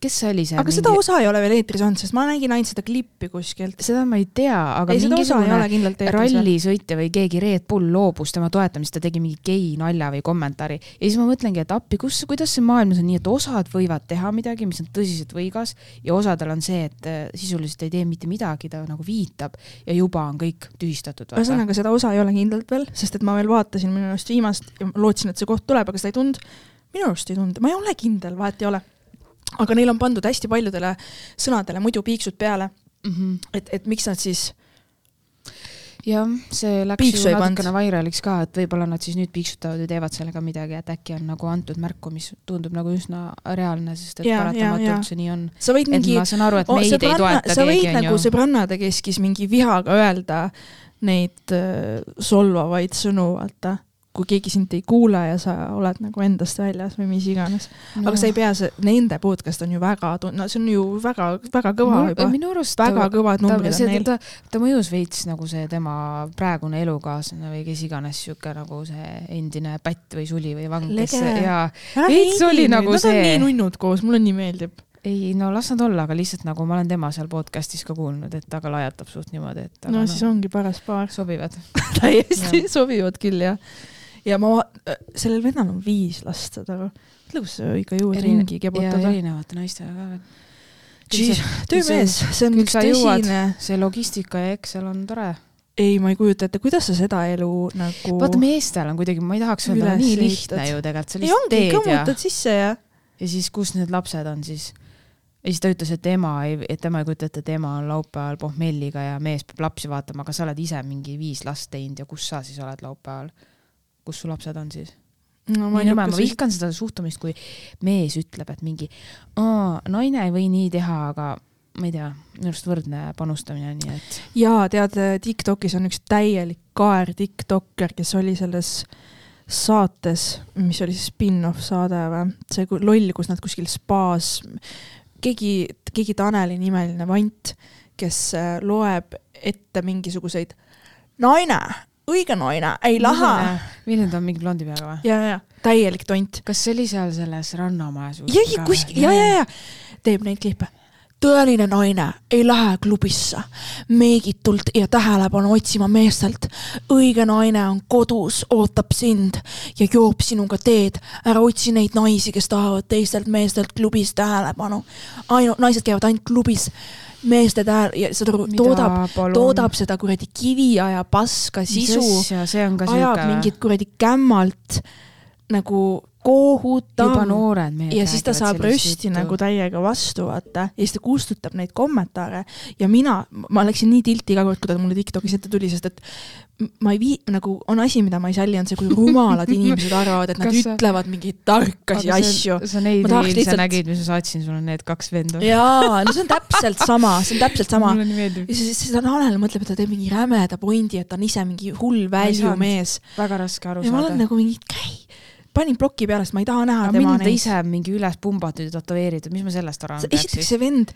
kes see oli see? aga seda osa ei ole veel eetris olnud, sest ma nägin ainult seda klippi kuskilt. seda ma ei tea, aga ei, mingisugune rallisõitja või keegi Red Bull loobus tema toetamisest, ta tegi mingi gei nalja või kommentaari ja siis ma mõtlengi, et appi, kus, kuidas see maailmas on nii, et osad võivad teha midagi, mis on tõsiselt võigas ja osadel on see, et äh, sisuliselt ei tee mitte midagi, ta nagu viitab ja juba on kõik tühistatud. ühesõnaga, seda osa ei ole kindlalt veel, sest et ma veel vaatasin minu arust viimast ja lootsin, et see koht tuleb, aga seda ei tulnud. minu arust ei tulnud, ma ei ole kindel, vahet ei ole. aga neil on pandud hästi paljudele sõnadele muidu piiksud peale, mm. -hmm. et, et miks nad siis, jah, see läks Piiksu ju natukene vairaliks ka, et võib-olla nad siis nüüd piiksutavad ja teevad sellega midagi, et äkki on nagu antud märku, mis tundub nagu üsna reaalne, sest et jaa. paratamatult see nii on. sa võid et mingi Oh, sa võid nagu onju. sõbrannade keskis mingi vihaga öelda neid äh, solvavaid sõnu, vaata, kui keegi sind ei kuule ja sa oled nagu endast väljas või mis iganes no.. aga sa ei pea, see, nende podcast on ju väga, no see on ju väga, väga kõva Mul- juba, minu arust väga kõvad ta, numbrid on see, neil. ta, ta mõjus veits nagu see tema praegune elukaaslane või kes iganes sihuke nagu see endine pätt või suli või vang, kes ja veits oli nagu Nad on see- nii nunnud koos, mulle nii meeldib. ei no las nad olla, aga lihtsalt nagu ma olen tema seal podcast'is ka kuulnud, et ta ka lajatab suht niimoodi, et no siis ongi paras paar. sobivad. täiesti sobivad küll jah. Ja ma, sellel vennal on viis last, aru. mõtle, kus sa ikka jõuad Erine- ringi kebutada. erinevate naistega ka töömees, see on üks tõsine, see logistika ja Excel on tore. ei, ma ei kujuta ette, kuidas sa seda elu nagu. vaata, meestel on kuidagi, ma ei tahaks öelda, nii lihtne ju tegelikult, sa lihtsalt teed ja kõmmutad sisse ja ja siis, kus need lapsed on siis? ja siis ta ütles, et ema ei, et tema ei kujuta ette, et ema on laupäeval pohmelliga ja mees peab lapsi vaatama, aga sa oled ise mingi viis last teinud ja kus sa siis oled laupäeval? Kus su lapsed on siis? no ma ei nõme, ma vihkan seda suhtumist, kui mees ütleb, et mingi naine ei või nii teha, aga ma ei tea, minu arust võrdne panustamine, nii et jaa, tead, Tiktokis on üks täielik kaer tiktokker, kes oli selles saates, mis oli siis spin-off saade või, see loll, kus nad kuskil spaas, keegi, keegi Taneli nimeline vant, kes äh, loeb ette mingisuguseid naine, õige naine, ei lähe. milline ta on, mingi blondi peaga või? ja, ja täielik tont. kas see oli seal selles Rannamajas? ja, ja kuskil ja, ja, ja teeb neid klippe tõeline naine ei lähe klubisse meegitult ja tähelepanu otsima meestelt. õige naine on kodus, ootab sind ja joob sinuga teed. ära otsi neid naisi, kes tahavad teistelt meestelt klubis tähelepanu. ainult, naised käivad ainult klubis meeste tähele ja saad aru, toodab, toodab seda kuradi kiviaja paska sisu. ajab mingit kuradi kämmalt nagu kohutav. juba noored mehed. ja siis ta saab rösti nagu täiega vastu, vaata, ja siis ta kustutab neid kommentaare ja mina, ma läksin nii tilti iga kord, kui ta mulle Tiktokis ette tuli, sest et ma ei vii-, nagu on asi, mida ma ei salli, on see, kui rumalad inimesed arvavad, et nad Kas ütlevad mingeid tarkasi asju. sa neid reilse lihtsalt... nägid, mis ma saatsin sulle, need kaks venda? jaa, no see on täpselt sama, see on täpselt sama. ja siis, siis Tanel mõtleb, et ta teeb mingi rämeda pointi, et ta on ise mingi hull väljumees. väga raske aru saada. ja ma olen nagu mingi, käi panin ploki peale, sest ma ei taha näha aga tema neid. ise mingi üles pumbatud ja tätoveeritud, mis ma sellest arvan peaks esiteks see vend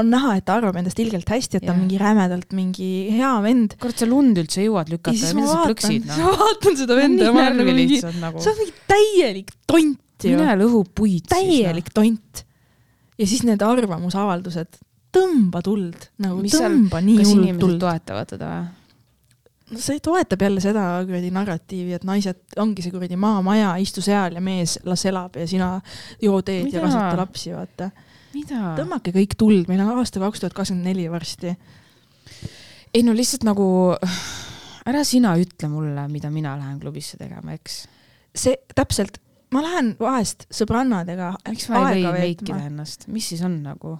on näha, et ta arvab endast ilgelt hästi, et ta on mingi rämedalt mingi hea vend. kurat, sa lund üldse jõuad lükata ja, ja mida sa plõksid no?? ma vaatan seda venda ja ma olen mingi, nagu... see on mingi täielik tont ju. mine lõhu puid täielik siis, no. tont. ja siis need arvamusavaldused, tõmba tuld, nagu mis tõmba seal, nii hullult tuld. toetavad teda või? No see toetab jälle seda kuradi narratiivi, et naised ongi see kuradi maamaja, istu seal ja mees las elab ja sina joo teed Mida? ja kasvata lapsi, vaata. tõmmake kõik tuld, meil on aasta kaks tuhat kakskümmend neli varsti. ei no lihtsalt nagu, ära sina ütle mulle, mida mina lähen klubisse tegema, eks. see täpselt, ma lähen vahest sõbrannadega. miks ma ei või meikida ennast, mis siis on nagu?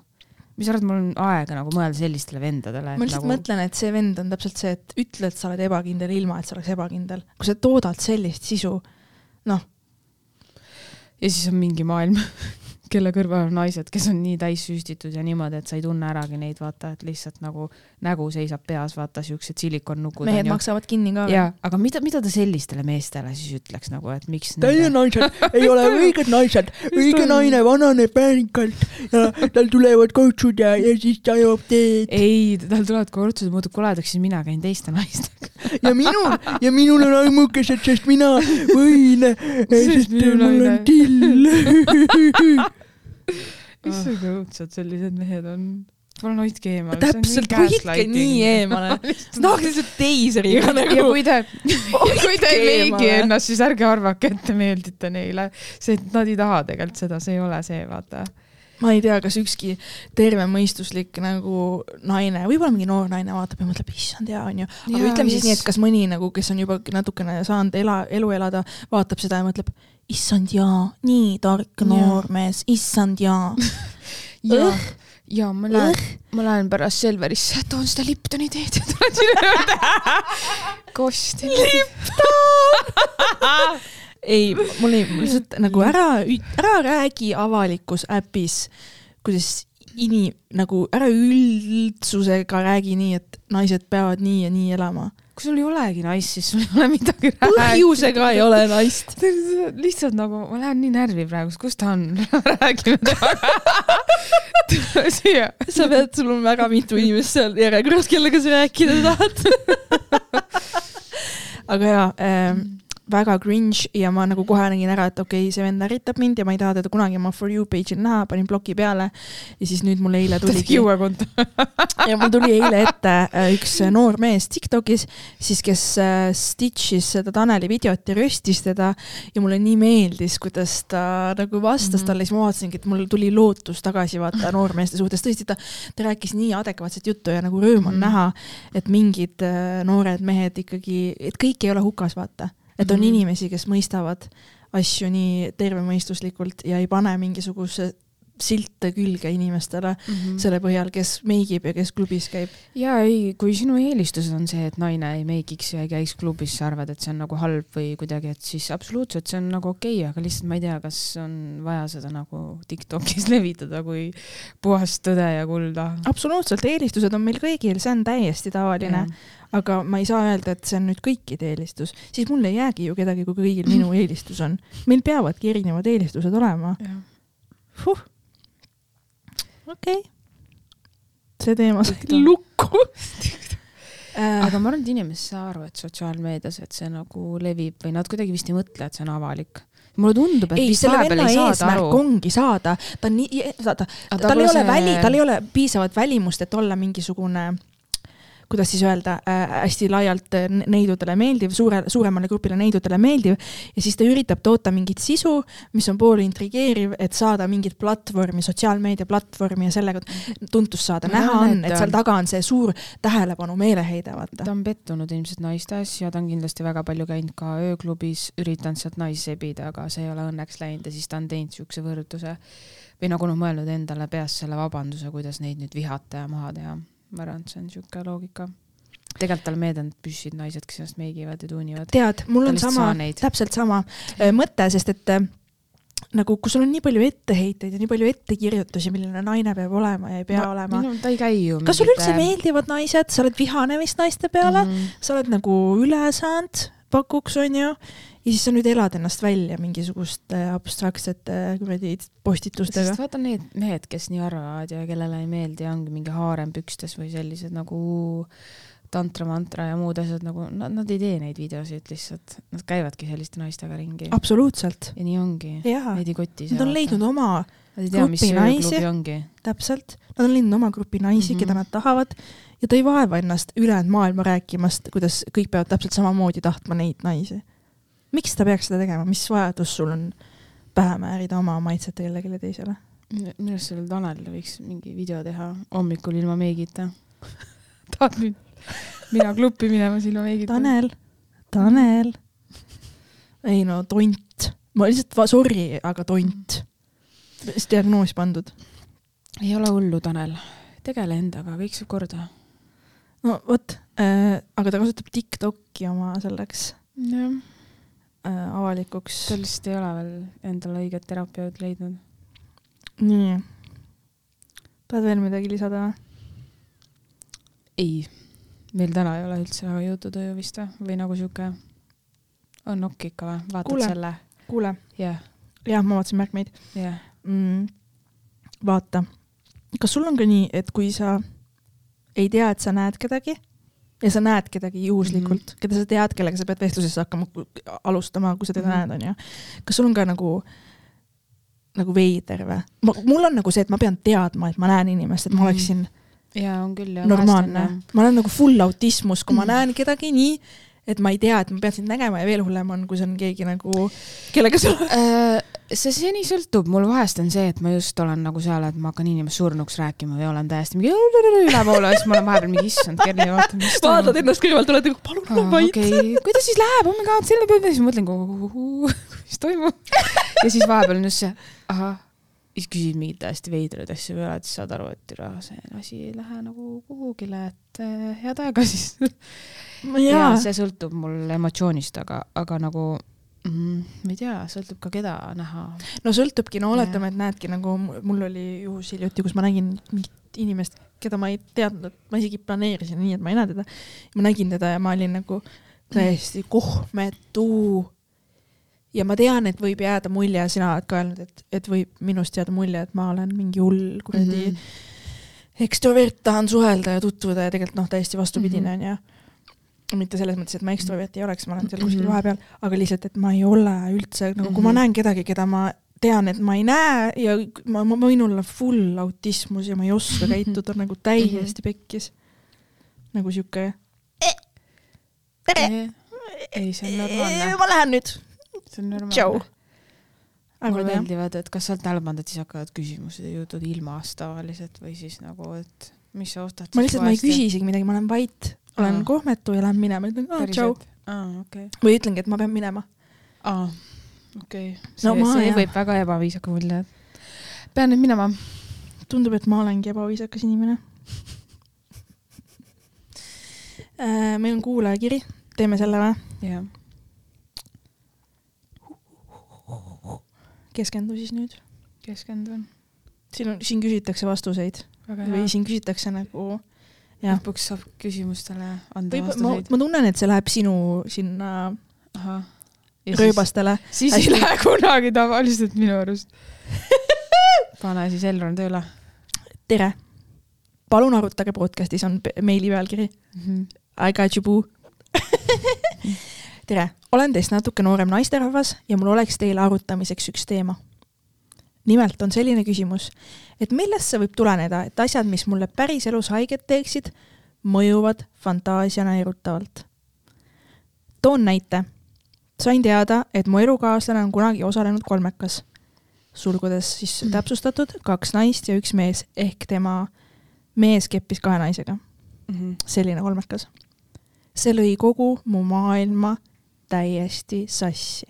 Mis sa arvad, mul on aega nagu mõelda sellistele vendadele? ma lihtsalt nagu... mõtlen, et see vend on täpselt see, et ütle, et sa oled ebakindel, ilma et sa oleks ebakindel. kui sa toodad sellist sisu, noh. ja siis on mingi maailm kelle kõrval on naised, kes on nii täissüstitud ja niimoodi, et sa ei tunne äragi neid, vaata, et lihtsalt nagu nägu seisab peas, vaata siuksed silikonnukud. mehed maksavad kinni ka. jaa, aga mida, mida ta sellistele meestele siis ütleks nagu, et miks Teie nende... naised ei ole õiged naised, õige naine vananeb väärikalt ja tal tulevad kortsud ja, ja siis ta joob teed. ei, tal tulevad kortsud muutub koledaks, siis mina käin teiste naistega ja minul, ja minul on aimukesed, sest mina võin, sest mul on till issand, kui õudsad sellised mehed on. Palun hoidke eemale. täpselt, hoidke nii eemale. tahaks lihtsalt teiseriga nagu. ja kui te, kui te ei meigi ennast, siis ärge arvake, et te meeldite neile. see, et nad ei taha tegelikult seda, see ei ole see, vaata ma ei tea, kas ükski tervemõistuslik nagu naine, võib-olla mingi noor naine vaatab ja mõtleb, issand hea onju, aga ja, ütleme siis nii, et kas mõni nagu, kes on juba natukene saanud ela, elu elada, vaatab seda ja mõtleb, issand jaa, nii tark noormees, issand jaa ja, ja ma lähen, ma lähen pärast Selverisse, toon seda Liptoni teed ja tulen sinu juurde. kosti. Lipton ei, mul ei, lihtsalt nagu ära, ära räägi avalikus äpis, kuidas inim-, nagu ära üldsusega räägi nii, et naised peavad nii ja nii elama kui sul ei olegi naist, siis sul ei ole midagi rääkida. põhjusega ei ole naist. lihtsalt nagu, ma lähen nii närvi praegu, kus ta on räägime temaga. tule siia. sa pead, sul on väga mitu inimest seal järjekorras, kellega sa rääkida tahad aga jaa ähm, väga cringe ja ma nagu kohe nägin ära, et okei okay,, see vend ärritab mind ja ma ei taha teda kunagi oma For You page'il näha, panin ploki peale. ja siis nüüd mul eile tuligi. ja mul tuli eile ette äh, üks noor mees Tiktokis, siis kes äh, stitch'is seda Taneli videot ja röstis teda ja mulle nii meeldis, kuidas ta nagu vastas mm -hmm. talle, siis ma vaatasingi, et mul tuli lootus tagasi vaata noormeeste suhtes, tõesti ta, ta rääkis nii adekvaatset juttu ja nagu rõõm on mm -hmm. näha, et mingid äh, noored mehed ikkagi, et kõik ei ole hukas, vaata et on mm -hmm. inimesi, kes mõistavad asju nii tervemõistuslikult ja ei pane mingisuguse silte külge inimestele mm -hmm. selle põhjal, kes meigib ja kes klubis käib. ja ei, kui sinu eelistus on see, et naine ei meigiks ja ei käiks klubis, sa arvad, et see on nagu halb või kuidagi, et siis absoluutselt see on nagu okei okay,, aga lihtsalt ma ei tea, kas on vaja seda nagu Tiktokis levitada kui puhast tõde ja kulda. absoluutselt, eelistused on meil kõigil, see on täiesti tavaline aga ma ei saa öelda, et see on nüüd kõikide eelistus, siis mul ei jäägi ju kedagi, kui kõigil minu eelistus on. meil peavadki erinevad eelistused olema. Okei. Okay.. see teema sai lukku. Äh, aga ma arvan, et inimesed ei saa aru, et sotsiaalmeedias, et see nagu levib või nad kuidagi vist ei mõtle, et see on avalik. mulle tundub, et ei, vist selle venna ei saada eesmärk aru. ongi saada, ta on nii, vaata, tal ei ole väli, tal ei ole piisavat välimust, et olla mingisugune kuidas siis öelda äh,, hästi laialt äh, neidudele meeldiv, suure, suuremale grupile neidudele meeldiv ja siis ta üritab toota mingit sisu, mis on poole intrigeeriv, et saada mingit platvormi, sotsiaalmeedia platvormi ja sellega tuntust saada. Näha on, et et seal taga on see suur tähelepanu meeleheide, vaata ta. on pettunud ilmselt naistes ja ta on kindlasti väga palju käinud ka ööklubis, üritanud sealt naisi sebida, aga see ei ole õnneks läinud ja siis ta on teinud siukse võrdluse või nagu noh, mõelnud endale peas selle vabanduse, kuidas neid nüüd vihata ja maha teha. Ma arvan, et see on siuke loogika. tegelikult talle meeldib püssid naised, kes ennast meigivad ja tuunivad. tead, mul on sama täpselt sama äh, mõte, sest et äh, nagu, kui sul on nii palju etteheiteid ja nii palju ettekirjutusi, milline naine peab olema ja ei pea no, olema. ta ei käi ju. kas sulle üldse meeldivad naised, sa oled vihane vist naiste peale mm. -hmm. sa oled nagu üle saanud, pakuks onju, ja siis sa nüüd elad ennast välja mingisuguste abstraktsete kuradi postitustega sest. vaata need mehed, kes nii arvavad ja kellele ei meeldi, ongi mingi haarem pükstes või sellised nagu tantra-mantra ja muud asjad nagu, nad, nad ei tee neid videosid lihtsalt, nad käivadki selliste naistega ringi. absoluutselt, ja nii ongi. Neid ei koti. Nad on leidnud oma, grupi naisi. täpselt, nad on leidnud oma grupi naisi mm. -hmm. keda nad tahavad ja ta ei vaeva ennast ülejäänud maailma rääkimast, kuidas kõik peavad täpselt samamoodi tahtma neid naisi. Miks ta peaks seda tegema, mis vajadus sul on pähe määrida oma maitset kellelegi teisele? minu arust sellele Tanelile võiks mingi video teha hommikul ilma meigita. tahad nüüd mina klubi minemas ilma meigita? Tanel, Tanel. ei no tont, ma lihtsalt, sorry, aga tont. vist diagnoos pandud. ei ole hullu, Tanel. tegele endaga, kõik saab korda. no vot äh,, aga ta kasutab Tiktoki oma selleks jah, avalikuks ta. lihtsalt ei ole veel endale õiget terapeut leidnud. nii. tahad veel midagi lisada või? ei, meil täna ei ole üldse väga jututuju vist või, või nagu sihuke, on nokk ikka või, vaatad Kuule. selle? kuule, jah, jah, ma vaatasin märkmeid jah. mm,. vaata, kas sul on ka nii, et kui sa ei tea, et sa näed kedagi ja sa näed kedagi juhuslikult mm, -hmm. keda sa tead, kellega sa pead vestlusesse hakkama alustama, kui sa teda mm. -hmm. näed, onju. kas sul on ka nagu, nagu veider või? mul on nagu see, et ma pean teadma, et ma näen inimest, et ma Mhm. oleksin ja on küll ja. normaalne. ma olen nagu full autismus, kui ma Mhm. näen kedagi nii, et ma ei tea, et ma pean sind nägema ja veel hullem on, kui see on keegi nagu, kellega sa Äh, see, nii sõltub, mul vahest on see, et ma just olen nagu seal, et ma hakkan inimest surnuks rääkima või olen täiesti mingi ülepoole ja siis ma olen vahepeal mingi issand, Kerli, vaata, mis vaatad ennast kõrvalt, oled nagu palun ole vait. kuidas siis läheb, oh my god, selle peale, siis mõtlen, mis toimub. ja siis vahepeal on just see, ahah, siis küsid mingeid täiesti veidraid asju peale, et siis saad aru, et türa, see asi ei lähe nagu kuhugile, et eh, head aega siis. ja see sõltub mul emotsioonist, aga, aga nagu mm, ma ei tea, sõltub ka keda näha. no sõltubki, no oletame, et näedki nagu mul oli juhus hiljuti, kus ma nägin mingit inimest, keda ma ei teadnud, et ma isegi planeerisin nii, et ma ei näe teda. ma nägin teda ja ma olin nagu täiesti kohmetu. Ja ma tean, et võib jääda mulje, sina oled ka öelnud, et, et võib minust jääda mulje, et ma olen mingi hull kuradi mm Mhm. -hmm. ekstrovert, tahan suhelda ja tutvuda ja tegelikult noh, täiesti vastupidine Mhm. onju mitte selles mõttes, et ma ekstrovert ei oleks, ma olen seal Mhm. kuskil vahepeal, aga lihtsalt, et ma ei ole üldse nagu, kui ma Mhm. näen kedagi, keda ma tean, et ma ei näe ja ma, ma võin olla full autismus ja ma ei oska käituda nagu täiesti pekkis. nagu sihuke. tere, ei, see on normaalne, ma lähen nüüd, see on normaalne.. aga mulle jah, meeldivad, et kas sa oled tähele pannud, et siis hakkavad küsimused ja jutud ilmast tavaliselt või siis nagu, et mis sa ostad. ma lihtsalt, ma ei küsi. isegi midagi, ma olen vait, olen Aa. kohmetu ja lähen minema, ütlen aa tšau okei. või ütlengi, et ma pean minema. aa, okei. see No see jah. võib väga ebaviisaka mulje. pean nüüd minema. tundub, et ma olengi ebaviisakas inimene. meil on kuulajakiri, teeme selle või? jah. Keskendu siis nüüd. keskendun. siin on, siin küsitakse vastuseid väga või hea. siin küsitakse nagu jah. lõpuks saab küsimustele anda võib, ma, vastuseid. ma tunnen, et see läheb sinu sinna ahah. rööbastele. siis ei lähe kunagi tavaliselt minu arust. pane siis Elron tööle. tere, palun arutage podcast'is on meili pealkiri mm. -hmm. I got you boo tere, olen teist natuke noorem naisterahvas ja mul oleks teile arutamiseks üks teema. nimelt on selline küsimus, et millest see võib tuleneda, et asjad, mis mulle päriselus haiget teeksid, mõjuvad fantaasiana erutavalt. toon näite. sain teada, et mu elukaaslane on kunagi osalenud kolmekas, sulgudes siis täpsustatud kaks naist ja üks mees ehk tema mees keppis kahe naisega. Mm -hmm. selline kolmekas see lõi kogu mu maailma täiesti sassi.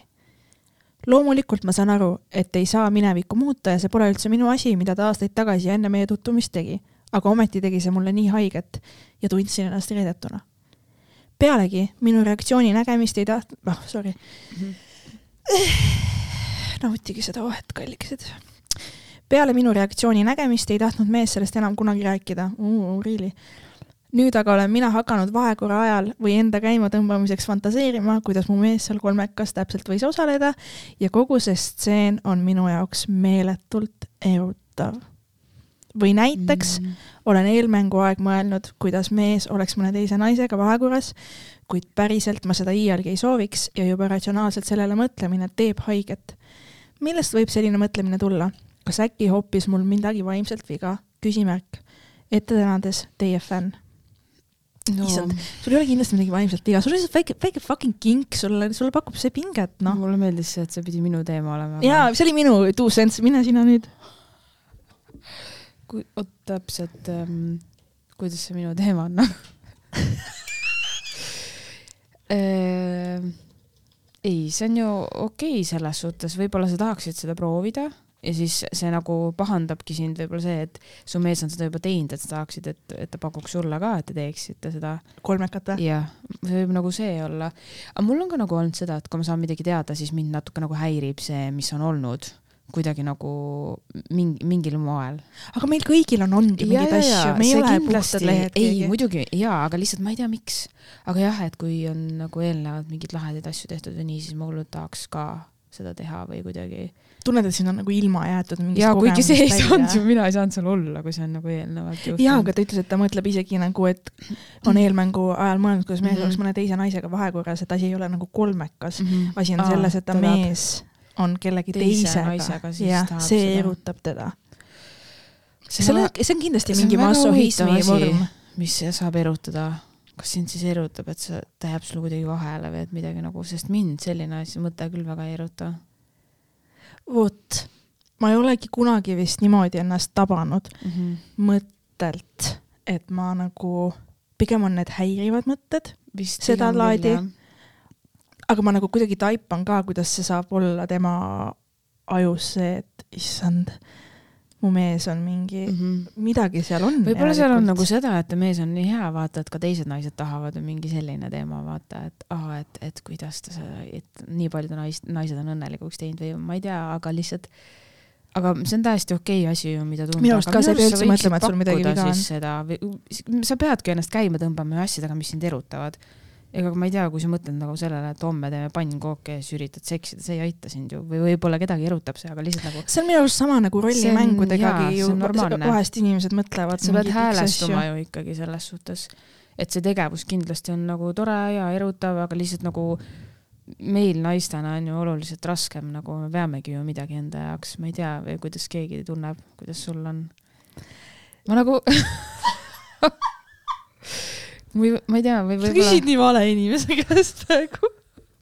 loomulikult ma saan aru, et ei saa minevikku muuta ja see pole üldse minu asi, mida ta aastaid tagasi enne meie tutvumist tegi, aga ometi tegi see mulle nii haiget ja tundsin ennast reedetuna. pealegi minu reaktsiooni nägemist ei taht-, noh, sorry mm. -hmm. nautige seda vahet, kallikesed. peale minu reaktsiooni nägemist ei tahtnud mees sellest enam kunagi rääkida uh,. Really nüüd aga olen mina hakanud vahekorra ajal või enda käimatõmbamiseks fantaseerima, kuidas mu mees seal kolmekas täpselt võis osaleda ja kogu see stseen on minu jaoks meeletult erutav. või näiteks mm. olen eelmängu aeg mõelnud, kuidas mees oleks mõne teise naisega vahekorras, kuid päriselt ma seda iialgi ei sooviks ja juba ratsionaalselt sellele mõtlemine teeb haiget. millest võib selline mõtlemine tulla? kas äkki hoopis mul midagi vaimselt viga? küsimärk. ette tänades teie fänn no. issand, sul ei ole kindlasti midagi vaimselt viga, sul on lihtsalt väike, väike fucking kink, sulle, sulle pakub see pinget, noh. mulle meeldis see, et see pidi minu teema olema. jaa, see oli minu two cents, mine sina nüüd. kui, oot täpselt ähm,, kuidas see minu teema on äh, ei, see on ju okei okay selles suhtes, võib-olla sa tahaksid seda proovida ja siis see nagu pahandabki sind võib-olla see, et su mees on seda juba teinud, et sa tahaksid, et, et ta pakuks sulle ka, et te teeksite seda. kolmekat või? jah, see võib nagu see olla. aga mul on ka nagu olnud seda, et kui ma saan midagi teada, siis mind natuke nagu häirib see, mis on olnud kuidagi nagu mingi, mingil moel. aga meil kõigil on olnud ju mingeid asju, me ei ole puhtad lehed. ei, muidugi jaa, aga lihtsalt ma ei tea, miks. aga jah, et kui on nagu eelnevalt mingeid lahedaid asju tehtud või nii, siis ma hullult tahaks ka seda teha või kuidagi tunned, et sind on nagu ilma jäetud mingist jaa, kuigi see ei saanud ju, mina ei saanud seal olla, kui see on nagu eelnevalt juhtunud. jaa, aga ta ütles, et ta mõtleb isegi nagu, et on eelmängu ajal mõelnud, kuidas mees mm -hmm. oleks mõne teise naisega vahekorras, et asi ei ole nagu kolmekas mm. -hmm. asi on Aa, selles, et ta, ta mees on kellegi teise teisega. jah, see seda. erutab teda. selle, see on kindlasti see mingi massohismi vorm. mis saab erutada kas sind siis erutab, et sa, ta jääb sulle kuidagi vahele või et midagi nagu, sest mind selline asi, mõte küll väga ei eruta vot, ma ei olegi kunagi vist niimoodi ennast tabanud mm -hmm. mõttelt, et ma nagu, pigem on need häirivad mõtted, seda laadi. aga ma nagu kuidagi taipan ka, kuidas see saab olla tema ajus see, et issand mu mees on mingi mm, -hmm. midagi seal on. võib-olla seal on nagu seda, et mees on nii hea, vaata, et ka teised naised tahavad või mingi selline teema, vaata, et aa, et, et kuidas ta seda, et nii paljud naised, naised on õnnelikuks teinud või ma ei tea, aga lihtsalt aga see on täiesti okei okay asi ju, mida tunda. minu arust ka sa ei pea üldse mõtlema, et sul midagi viga on. sa peadki ennast käima tõmbama asjadega, mis sind erutavad ega ma ei tea, kui sa mõtled nagu sellele, et homme teeme pannkooke ja siis üritad seksida, see ei aita sind ju või võib-olla kedagi erutab see, aga lihtsalt nagu. see on minu arust sama nagu rollimängudegagi ju, vahest inimesed mõtlevad. sa pead häälestuma ju ikkagi selles suhtes, et see tegevus kindlasti on nagu tore ja erutav, aga lihtsalt nagu meil naistena on ju oluliselt raskem, nagu me peamegi ju midagi enda jaoks, ma ei tea, kuidas keegi tunneb, kuidas sul on. ma nagu või ma ei tea, või võib-olla. sa küsid nii vale inimese käest praegu.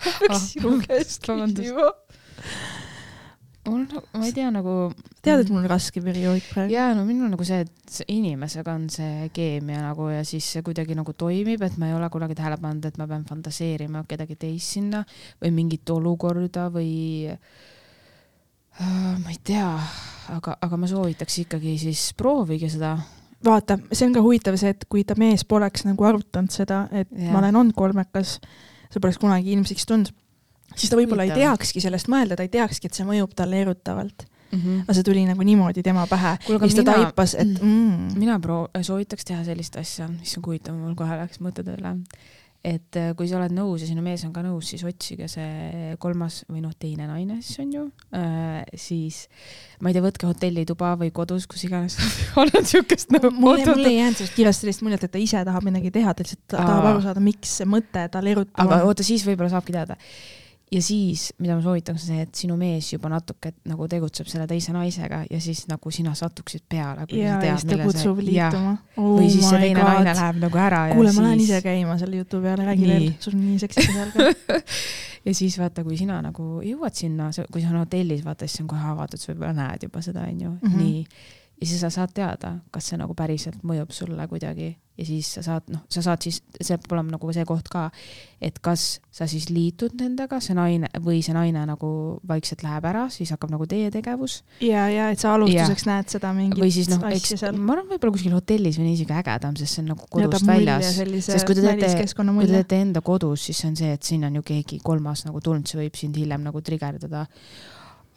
ma peaks ah, sinu käest küsima. mul, ma ei tea nagu. tead, et mul on raske periood praegu? jaa, no minul nagu see, et inimesega on see keemia nagu ja siis see kuidagi nagu toimib, et ma ei ole kunagi tähele pannud, et ma pean fantaseerima kedagi teist sinna või mingit olukorda või uh, ma ei tea, aga, aga ma soovitaks ikkagi siis proovige seda vaata, see on ka huvitav see, et kui ta mees poleks nagu arutanud seda, et ja. ma olen olnud kolmekas, see poleks kunagi ilmsiks tulnud, siis ta võib-olla ei teakski sellest mõelda, ta ei teakski, et see mõjub talle erutavalt mm. -hmm. aga see tuli nagu niimoodi tema pähe. siis ta taipas, et mm. mina pro-, soovitaks teha sellist asja, issand huvitav, mul kohe läks mõtted üle. Et äh, kui sa oled nõus ja sinu mees on ka nõus, siis otsige see kolmas või noh, teine naine siis on ju äh,, siis ma ei tea, võtke hotellituba või kodus, kus iganes olnud siukest nagu mulle, mulle ei jäänud sellest kirjast sellist muljet, et ta ise tahab midagi teha, ta lihtsalt tahab aru saada, miks see mõte tal erutab. aga oota, siis võib-olla saabki teada ja siis, mida ma soovitaks, on see, et sinu mees juba natuke nagu tegutseb selle teise naisega ja siis nagu sina satuksid peale. ja, ja siis ta kutsub liituma. Oh või siis see teine God. naine läheb nagu ära. kuule, ma lähen ise käima selle jutu peale, räägi veel, sul on nii seksikas ka ja siis vaata, kui sina nagu jõuad sinna, kui sa oled hotellis, vaata, siis on kohe avatud, sa võib-olla näed juba seda, onju, mhm. nii ja siis sa saad teada, kas see nagu päriselt mõjub sulle kuidagi ja siis sa saad, noh, sa saad siis, see peab olema nagu see koht ka, et kas sa siis liitud nendega, see naine või see naine nagu vaikselt läheb ära, siis hakkab nagu teie tegevus. ja, ja et sa alustuseks ja. näed seda mingit või siis noh, eks ma arvan, võib-olla kuskil hotellis või isegi ägedam, sest see on nagu kodust väljas. sest kui te teete, kui te teete enda kodus, siis see on see, et sinna on ju keegi kolmas nagu tulnud, see võib sind hiljem nagu trigerdada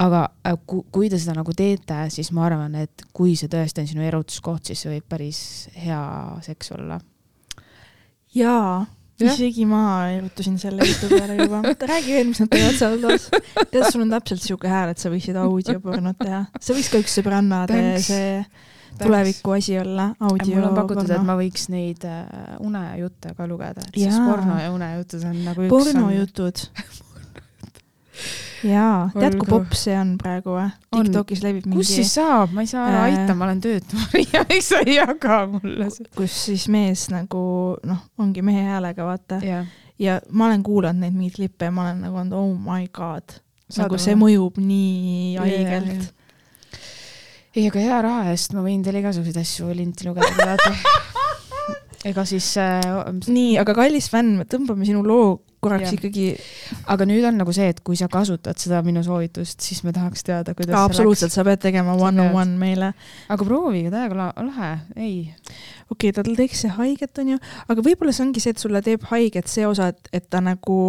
aga äh, kui te seda nagu teete, siis ma arvan, et kui see tõesti on sinu erutuskoht, siis see võib päris hea seks olla. jaa, isegi ma erutasin selle jutu peale juba. räägi veel, mis nad teevad seal toas. tead, sul on täpselt siuke hääl, et sa võiksid audiopornot teha. see võiks ka üks sõbrannade see tuleviku asi olla, audio. mul on pakutud, et ma võiks neid äh, unejutte ka lugeda, et siis porno ja unejutud on nagu üks. pornojutud jaa, tead, kui popp see on praegu või? Tiktokis levib mingi. kus siis saab, ma ei saa ära äh... aita, ma olen töötu, Maria, miks sa ei jaga mulle seda? kus siis mees nagu noh, ongi mehe häälega, vaata yeah.. ja ma olen kuulanud neid mingeid klippe ja ma olen nagu olnud oh my god. nagu see mõjub nii haigelt yeah,. Yeah. ei, aga hea raha eest ma võin teile igasuguseid asju linti lugeda, teate ega siis äh,. nii, aga kallis fänn, tõmbame sinu loo korraks ja. ikkagi. aga nüüd on nagu see, et kui sa kasutad seda minu soovitust, siis me tahaks teada, kuidas absoluutselt, sa pead tegema one on one meile. aga proovige, täiega lahe, ei. okei okay,, tal teeks see haiget, onju, aga võib-olla see ongi see, et sulle teeb haiget see osa, et, et ta nagu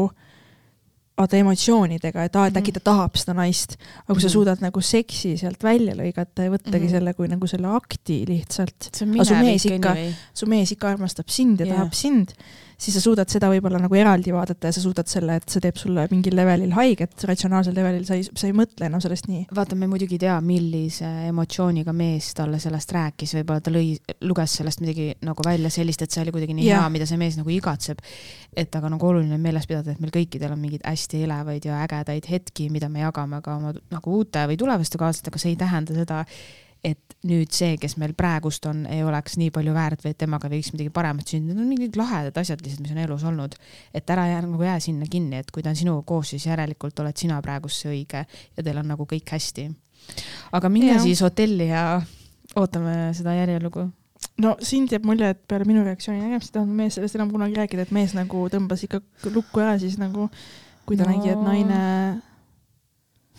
vaata emotsioonidega, et aa, et äkki ta mhm. tahab seda naist, aga kui sa mhm. suudad nagu seksi sealt välja lõigata ja võttagi mm -hmm. selle kui nagu selle akti lihtsalt. aga su mees ikka, su mees ikka armastab sind ja yeah. tahab sind siis sa suudad seda võib-olla nagu eraldi vaadata ja sa suudad selle, et see teeb sulle mingil levelil haiget, ratsionaalsel levelil sa ei, sa ei mõtle enam sellest nii. vaata, me muidugi ei tea, millise emotsiooniga mees talle sellest rääkis, võib-olla ta lõi, luges sellest midagi nagu välja sellist, et see oli kuidagi nii ja. hea, mida see mees nagu igatseb. et aga nagu oluline on meeles pidada, et meil kõikidel on mingeid hästi elevaid ja ägedaid hetki, mida me jagame ka oma nagu uute või tulevaste kaaslastega, see ei tähenda seda, et nüüd see, kes meil praegust on, ei oleks nii palju väärt või et temaga võiks midagi paremat sündida, need on mingid lahedad asjad lihtsalt, mis on elus olnud. et ära jää nagu jää sinna kinni, et kui ta on sinuga koos, siis järelikult oled sina praegust see õige ja teil on nagu kõik hästi. aga minge ja. siis hotelli ja ootame seda järjelugu no sind jääb mulje, et peale minu reaktsiooni nägemist ei tahtnud mees sellest enam kunagi rääkida, et mees nagu tõmbas ikka lukku ära siis nagu, kui ta no. nägi, et naine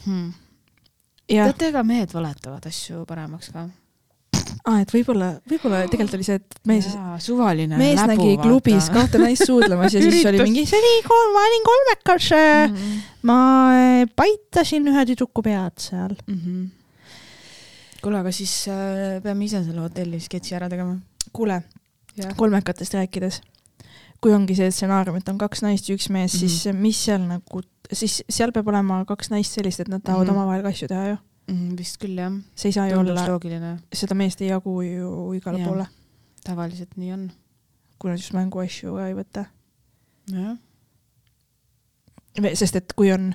hmm teate, ega mehed valetavad asju paremaks ka aa, et võib-olla, võib-olla tegelikult oli see, et mees, suvaline mees läbu, nägi vaata. klubis kahte naist suudlemas ja siis oli mingi, see oli kolm, ma olin kolmekas mm, -hmm. ma eh, paitasin ühe tüdruku pead seal mm. -hmm. kuule, aga siis äh, peame ise selle hotelli sketši ära tegema. kuule, kolmekatest rääkides, kui ongi see stsenaarium, et on kaks naist ja üks mees mm, -hmm. siis mis seal nagu siis seal peab olema kaks naist sellist, et nad tahavad mm -hmm. omavahel asju teha ju mm. vist küll jah. see ei saa ju olla, seda meest ei jagu ju igale ja. poole. tavaliselt nii on. kui nad just mänguasju ka ei võta. nojah. sest et kui on,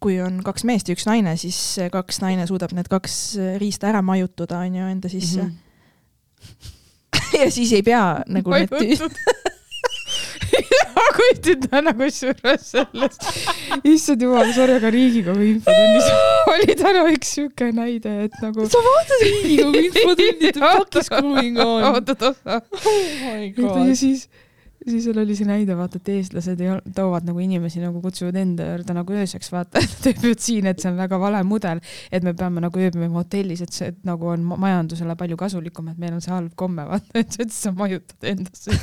kui on kaks meest ja üks naine, siis kaks naine suudab need kaks riista ära majutada, onju, enda sisse mm. -hmm. ja siis ei pea nagu need tüüd kujutan nagu kusjuures sellest, issand jumal, sorry, aga Riigikogu infotunnis oli täna üks siuke näide, et nagu. sa vaatad Riigikogu infotundi, the fuck is going on? oot. oh my god. ja siis siis seal oli see näide, vaata, et eestlased ei, toovad nagu inimesi nagu kutsuvad enda juurde nagu ööseks, vaata, et ööbid siin, et see on väga vale mudel, et me peame nagu ööbima hotellis, et see et, nagu on majandusele palju kasulikum, et meil on see halb komme, vaata, et sa majutad endasse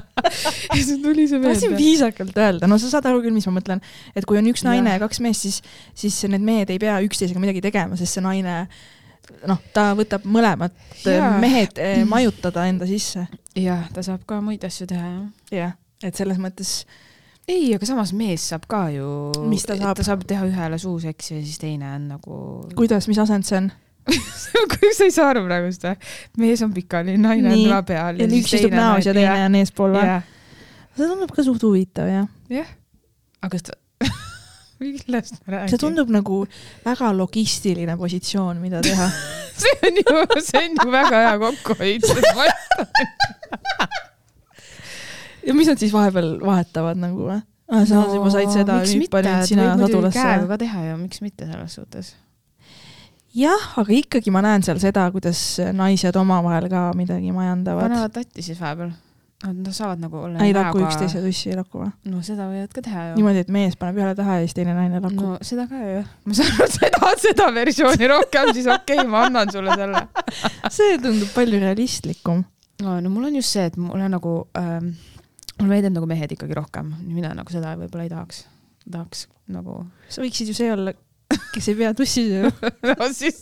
ja siis tuli see meelde. tahtsin viisakalt öelda, no sa saad aru küll, mis ma mõtlen, et kui on üks naine ja, ja kaks meest, siis, siis need mehed ei pea üksteisega midagi tegema, sest see naine noh, ta võtab mõlemat ja. mehed eh, majutada enda sisse. jah, ta saab ka muid asju teha, jah. jah, et selles mõttes ei, aga samas mees saab ka ju, ta saab? ta saab teha ühele suuseksi ja siis teine on nagu. kuidas, mis asend see on? kuidas sa ei saa aru praegust või? mees on pikali, naine Nii. on tula peal. ja üks istub näos ja teine on eespool või? see tundub ka suht huvitav jah. jah. aga kas ta, millest ma räägin? see tundub nagu väga logistiline positsioon, mida teha. see on ju, see on ju väga hea kokkuhoid ja mis nad siis vahepeal vahetavad nagu või? aa, sa no, juba said seda, nüüd panid sina sadulasse käega. ka teha ju, miks mitte selles suhtes. jah, aga ikkagi ma näen seal seda, kuidas naised omavahel ka midagi majandavad. panevad tatti siis vahepeal. Nad saavad nagu olla. ei laku üksteise tussi, ei laku või? no seda võivad ka teha ju. niimoodi, et mees paneb ühele taha ja siis teine naine lakub no.. seda ka ju. ma saan aru, et sa tahad seda versiooni rohkem, siis okei okay,, ma annan sulle selle. see tundub palju realistlikum. no, no mul on just see, et mulle nagu ähm,, mulle meeldivad nagu mehed ikkagi rohkem, mina nagu seda võib-olla ei tahaks. tahaks nagu, sa võiksid ju see olla, kes ei pea tussi sööma. no siis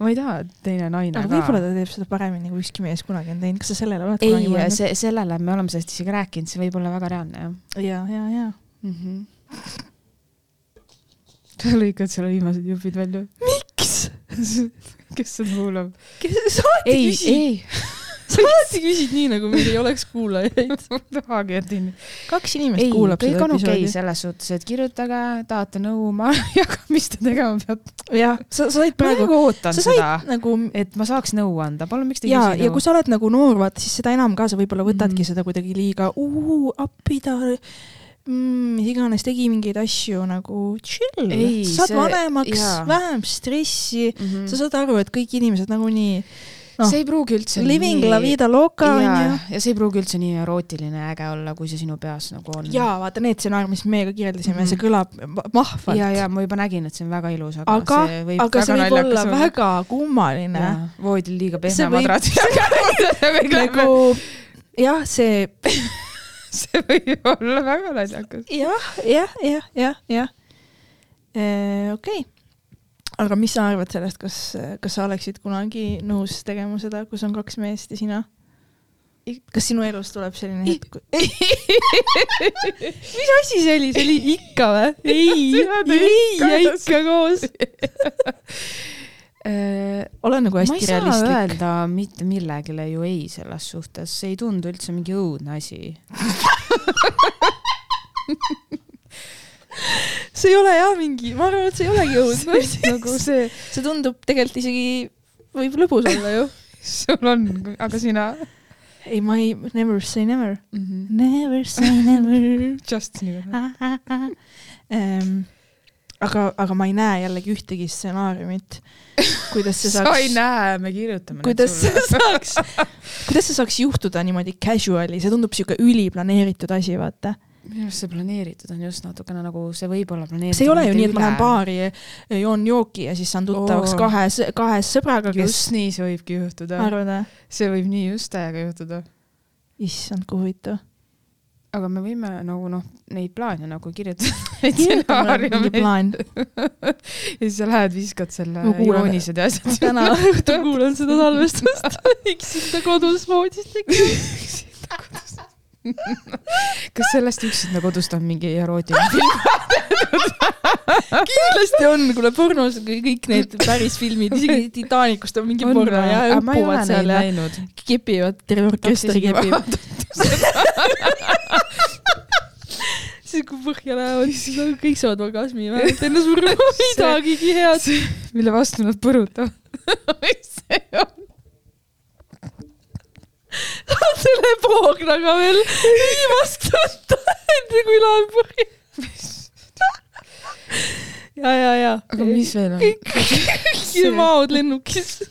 ma ei taha, et teine naine aga ka. võib-olla ta teeb seda paremini, kui ükski mees kunagi on teinud. kas sa sellele oled ei kunagi, mõelnud? see, sellele me oleme sellest isegi rääkinud, see võib olla väga reaalne jah ja, ja, ja. mm. -hmm. sa lõikad selle viimased jupid välja. miks? kes seda kuulab? sa alati ei, küsid, ei, sa alati küsid nii, nagu meil ei oleks kuulajaid. ma ei tahagi, et ei kaks inimest ei, kuulab kõik seda on okei okay episoodi. selles suhtes, et kirjutage, tahate nõu, ma jagan, mis te tegema peate. jah, sa, sa said ma praegu, nagu ootan sa seda, nagu et ma saaks nõu anda, palun, miks te ei ja, küsi ja nõu kui? sa oled nagu noor, vaata siis seda enam ka sa võib-olla võtadki mm. seda kuidagi liiga, appi ta mm,, mis iganes tegi mingeid asju nagu chill Ei,, saad see- vanemaks vähem stressi mm, Mhm. sa saad aru, et kõik inimesed nagunii noh, see ei pruugi üldse living la vida loca ja onju., ja see ei pruugi üldse nii erootiline ja äge olla, kui see sinu peas nagu on. jaa, vaata need stsenaariumid, mis meiega kirjeldasime mm, Mhm. -hmm. see kõlab ma- mahvalt. ja, ja ma juba nägin, et see on väga ilus, aga, aga, see võib aga see võib olla naljakas väga kummaline. voodil liiga pehme võib- madrats. nagu jah, see see võib olla väga naljakas. jah, jah, jah, jah, jah. okei, aga mis sa arvad sellest, kas, kas sa oleksid kunagi nõus tegema seda, kus on kaks meest ja sina? kas sinu elus tuleb selline hetk? mis asi see oli, see oli ikka või? ei, ei ja ikka koos. ole nagu ma hästi ei saa realistlik. öelda mitte millelegi ju ei selles suhtes, see ei tundu üldse mingi õudne asi. See ei ole jah mingi, ma arvan, et see ei olegi õudne. nagu see, see tundub tegelikult isegi, võib lõbus olla ju. sul on, aga sina ei, ma ei, never say never. mm? -hmm. Never say never. Just nii. ähm, aga, aga ma ei näe jällegi ühtegi stsenaariumit, kuidas see sa ei saaks, näe, me kirjutame kuidas see saaks, kuidas see saaks juhtuda niimoodi casual'i, see tundub siuke üliplaneeritud asi, vaata. Minu arust see planeeritud on just natukene nagu see võib olla planeeritud. see ei ole ju nii, et ma lähen. baari, joon jooki ja siis saan tuttavaks Oo. kahe, kahe sõbraga, kes just nii see võibki juhtuda. see võib nii just täiega juhtuda. issand, kui huvitav. aga me võime nagu noh, neid plaane nagu kirjutada. plaan. ja siis sa lähed, viskad selle kuulan- joonised ja asjad. täna õhtul kuulan seda salvestust. üksinda kodus voodis tegema. kas sellest üksinda kodust on mingi erootiline film? kindlasti on, kuule pornos kõik need päris filmid, isegi Titanicust on mingi on, porno ja ei neid seal ja kepivad, terve orkester kepib. siis kui põhja lähevad, siis nad kõik saavad orgasmi vähemalt enne surma midagigi head. mille vastu nad põrutavad. mis see on? Saad selle poognaga veel viimast võtta, enne kui läheb põhja. ja, ja, ja. aga mis veel on? kõik maod lennukis.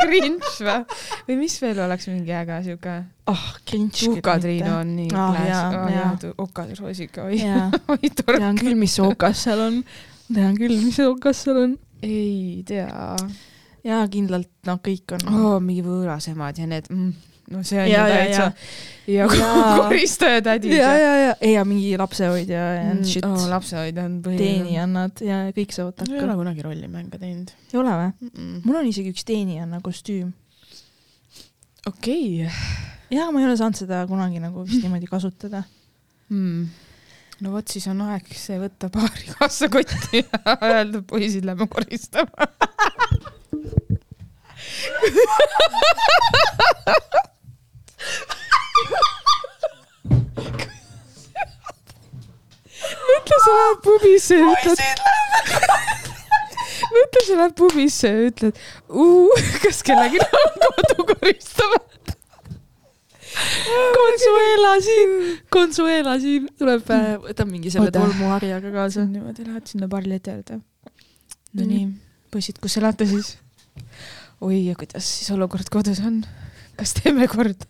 Grinch või? või mis veel oleks mingi äge siuke? ah, Grinch. Tuka-Triinu on nii Ah, klaas jaa, oh,. jaa. okasroosika, oi, oi tore. tean küll, mis okas seal on. tean küll, mis okas seal on. ei tea jaa, kindlalt, noh, kõik on oh,. mingi võõrasemad ja need mm,, no see on Ja, ju ja, täitsa. ja Jaa. koristajatädid ja, ja, ja, ja mingi lapsehoidja ja Mm, shit oh,. lapsehoidja on põhiline. teenijannad ja kõik saavad ma ei takka ole. kunagi rollimänge teinud ei ole või? mm. -mm. mul on isegi üks teenijanna kostüüm. okei okay., ja ma ei ole saanud seda kunagi nagu vist niimoodi kasutada. mm.. no vot, siis on aeg see võtta paari kaasakotti ja öelda, poisid, lähme koristama. mõtle, sa lähed pubisse ja ütled. mõtle, sa lähed pubisse ja ütled, kas kellelgi on kodu koristada. Consuela siin, Consuela siin tuleb, võtab mingi selle tolmuharjaga kaasa. niimoodi lähed sinna barile ette öelda. Nonii, poisid, kus elate siis? oi, ja kuidas siis olukord kodus on? kas teeme korda?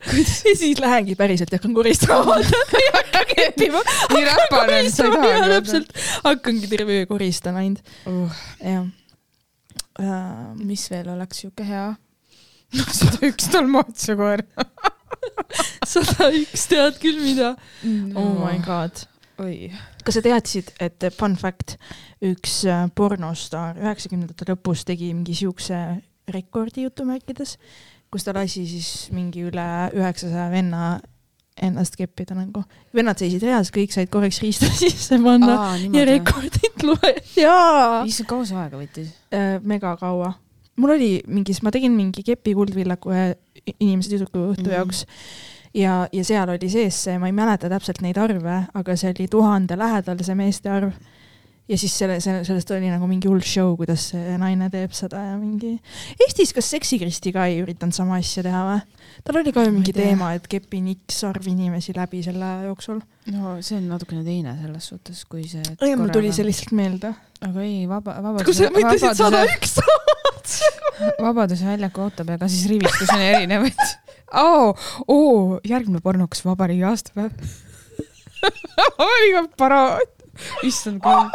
ja siis lähengi päriselt ja hakkan koristama. ei hakka kehtima. nii räpane on, sa ei taha jaa, täpselt. hakkangi terve öö koristama ainult. uh,. jah uh,. mis veel oleks siuke hea? noh, sada üks dalmaatiakoer. sada üks, tead küll mida. oh my god. Kas sa teadsid, et fun fact, üks äh, pornostaar üheksakümnendate lõpus tegi mingi siukse rekordi jutumärkides, kus ta lasi siis mingi üle üheksasaja venna ennast keppida nagu. vennad seisid reas, kõik said korraks riista sisse panna aa, ja niimoodi. rekordit lugeda. jaa, issand, kaua see aega võttis? mega kaua. mul oli mingis, ma tegin mingi kepi kuldvillaku ühe inimese tüdruku õhtu Mhm. jaoks ja, ja seal oli sees see, ma ei mäleta täpselt neid arve, aga see oli tuhande lähedal, see meeste arv. ja siis selle, selle, sellest oli nagu mingi hull show, kuidas see naine teeb seda ja mingi. Eestis, kas Seksikristi ka ei üritanud sama asja teha või? tal oli ka ju mingi teema, et kepin X arv inimesi läbi selle aja jooksul. no see on natukene teine selles suhtes, kui see. ei, mul tuli see. lihtsalt meelde. aga ei, vaba, kui sa mõtlesid sada üks Vabaduse väljaku ootab, ega siis rivistusi on erinevaid oo, oo, järgmine pornokas vabariigi aastapäev. vabariigi paraad. issand küll.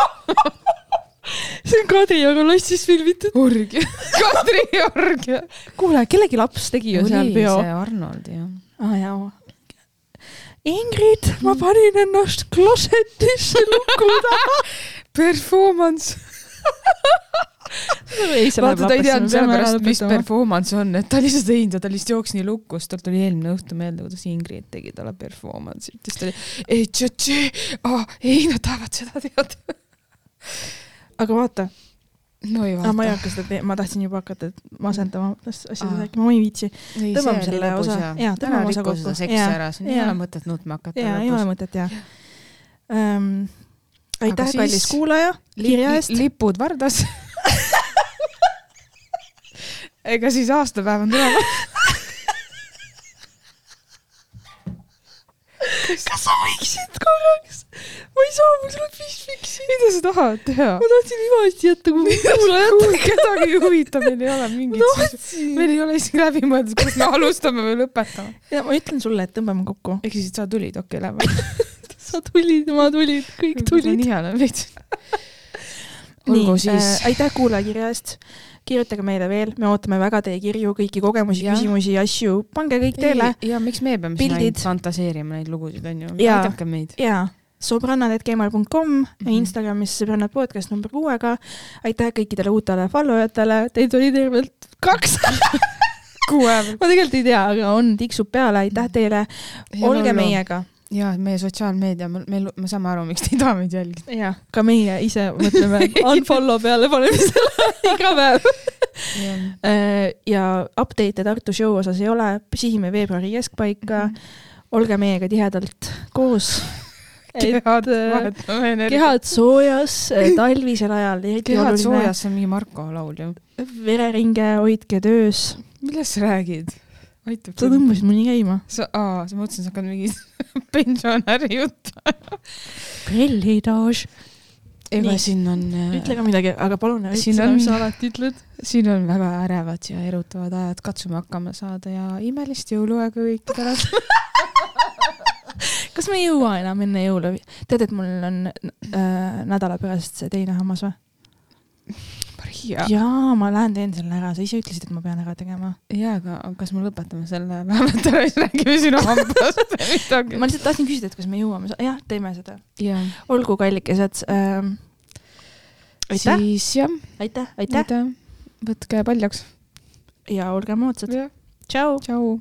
see on Kadrioru lossis filmitud. orgia. Kadri orgia. kuule, kellegi laps tegi ju seal peo. see Arnold jah. aa jaa. Ingrid, ma panin ennast klosetisse luku taha. Performance. vaata, ta ei teadnud sellepärast, mis performance on, et ta seda teinud ja ta lihtsalt jooksis nii lukku, siis tal tuli eelmine õhtu meelde, kuidas Ingrid tegi talle performance'it, siis ta oli ei, tšotši, ei, nad tahavad seda teada. aga vaata, no ei ma ei vaata. hakka seda te-, ma tahtsin juba hakata masendavast asjadest Aa. rääkima, ma ei viitsi. ei, tõmbame selle osa- ja jaa, tõmbame ära osa riku kokku. seda seksi ära, siin ei ole mõtet nutma hakata jaa, ei ole mõtet jah aitäh, kallis kuulaja, kirja eest. lipud vardas. ega siis aastapäev on tulemas. kas sa võiksid korraks? ma ei saa, mul tuleb fishfixi. mida sa tahad teha? ma tahtsin hüvasti jätta, kui kuulajad. kedagi ei huvita, meil ei ole mingit meil ei ole isegi läbi mõeldud, kas me alustame või lõpetame. ja ma ütlen sulle, et tõmbame kokku. ehk siis sa tulid, okei, lähme. sa tulid, ma tulid, kõik tulid. nii hea on veits. Nii olgu, siis äh,. aitäh kuulajakirja eest. kirjutage meile veel, me ootame väga teie kirju, kõiki kogemusi, küsimusi, asju, pange kõik teele. ja miks me peame siin ainult fantaseerima neid lugusid, onju. Jaa. aidake meid. ja sõbrannad.gmail.com mm. -hmm., Instagramis sõbrannad podcast number kuuega. aitäh kõikidele uutele follow jatele, teid oli tervelt kaks. kuu aja peal. ma tegelikult ei tea, aga on, tiksub peale, aitäh teile, olge. meiega ja meie sotsiaalmeedia, me, me, me saame aru, miks te ei taha meid jälgida. ja ka meie ise mõtleme unfollow peale panemisele iga päev. ja update'e Tartu show osas ei ole, sihime veebruari keskpaika, olge meiega tihedalt koos. kehad, äh, vahetame energiat. kehad soojas äh, talvisel ajal, eriti kehad oluline. soojas, see on mingi Marko laul ju. vereringe hoidke töös. millest sa räägid? Aitab sa. tõmbasid mu nii käima. sa, aa, sa mõtlesin, sa hakkad mingi pensionäri juttu. prillitaaž. ega Nii. siin on, ütle ka midagi, aga palun ütle Siin seda, on- mis sa alati ütled. siin on väga ärevad ja erutavad ajad, katsume hakkama saada ja imelist jõuluaega kõikidele. kas me ei jõua enam enne jõule? tead, et mul on äh, nädala pärast see teine hammas või? Maria. jaa, ma lähen teen selle ära, sa ise ütlesid, et ma pean ära tegema. jaa, aga kas me lõpetame selle vähemalt ära, siis räägime sinu hambast ma. lihtsalt tahtsin küsida, et kas me jõuame, jah, teeme seda. olgu, kallikesed ähm,. aitäh, siis jah, aitäh, aitäh aitäh. võtke paljaks. ja olge moodsad. tšau. tšau.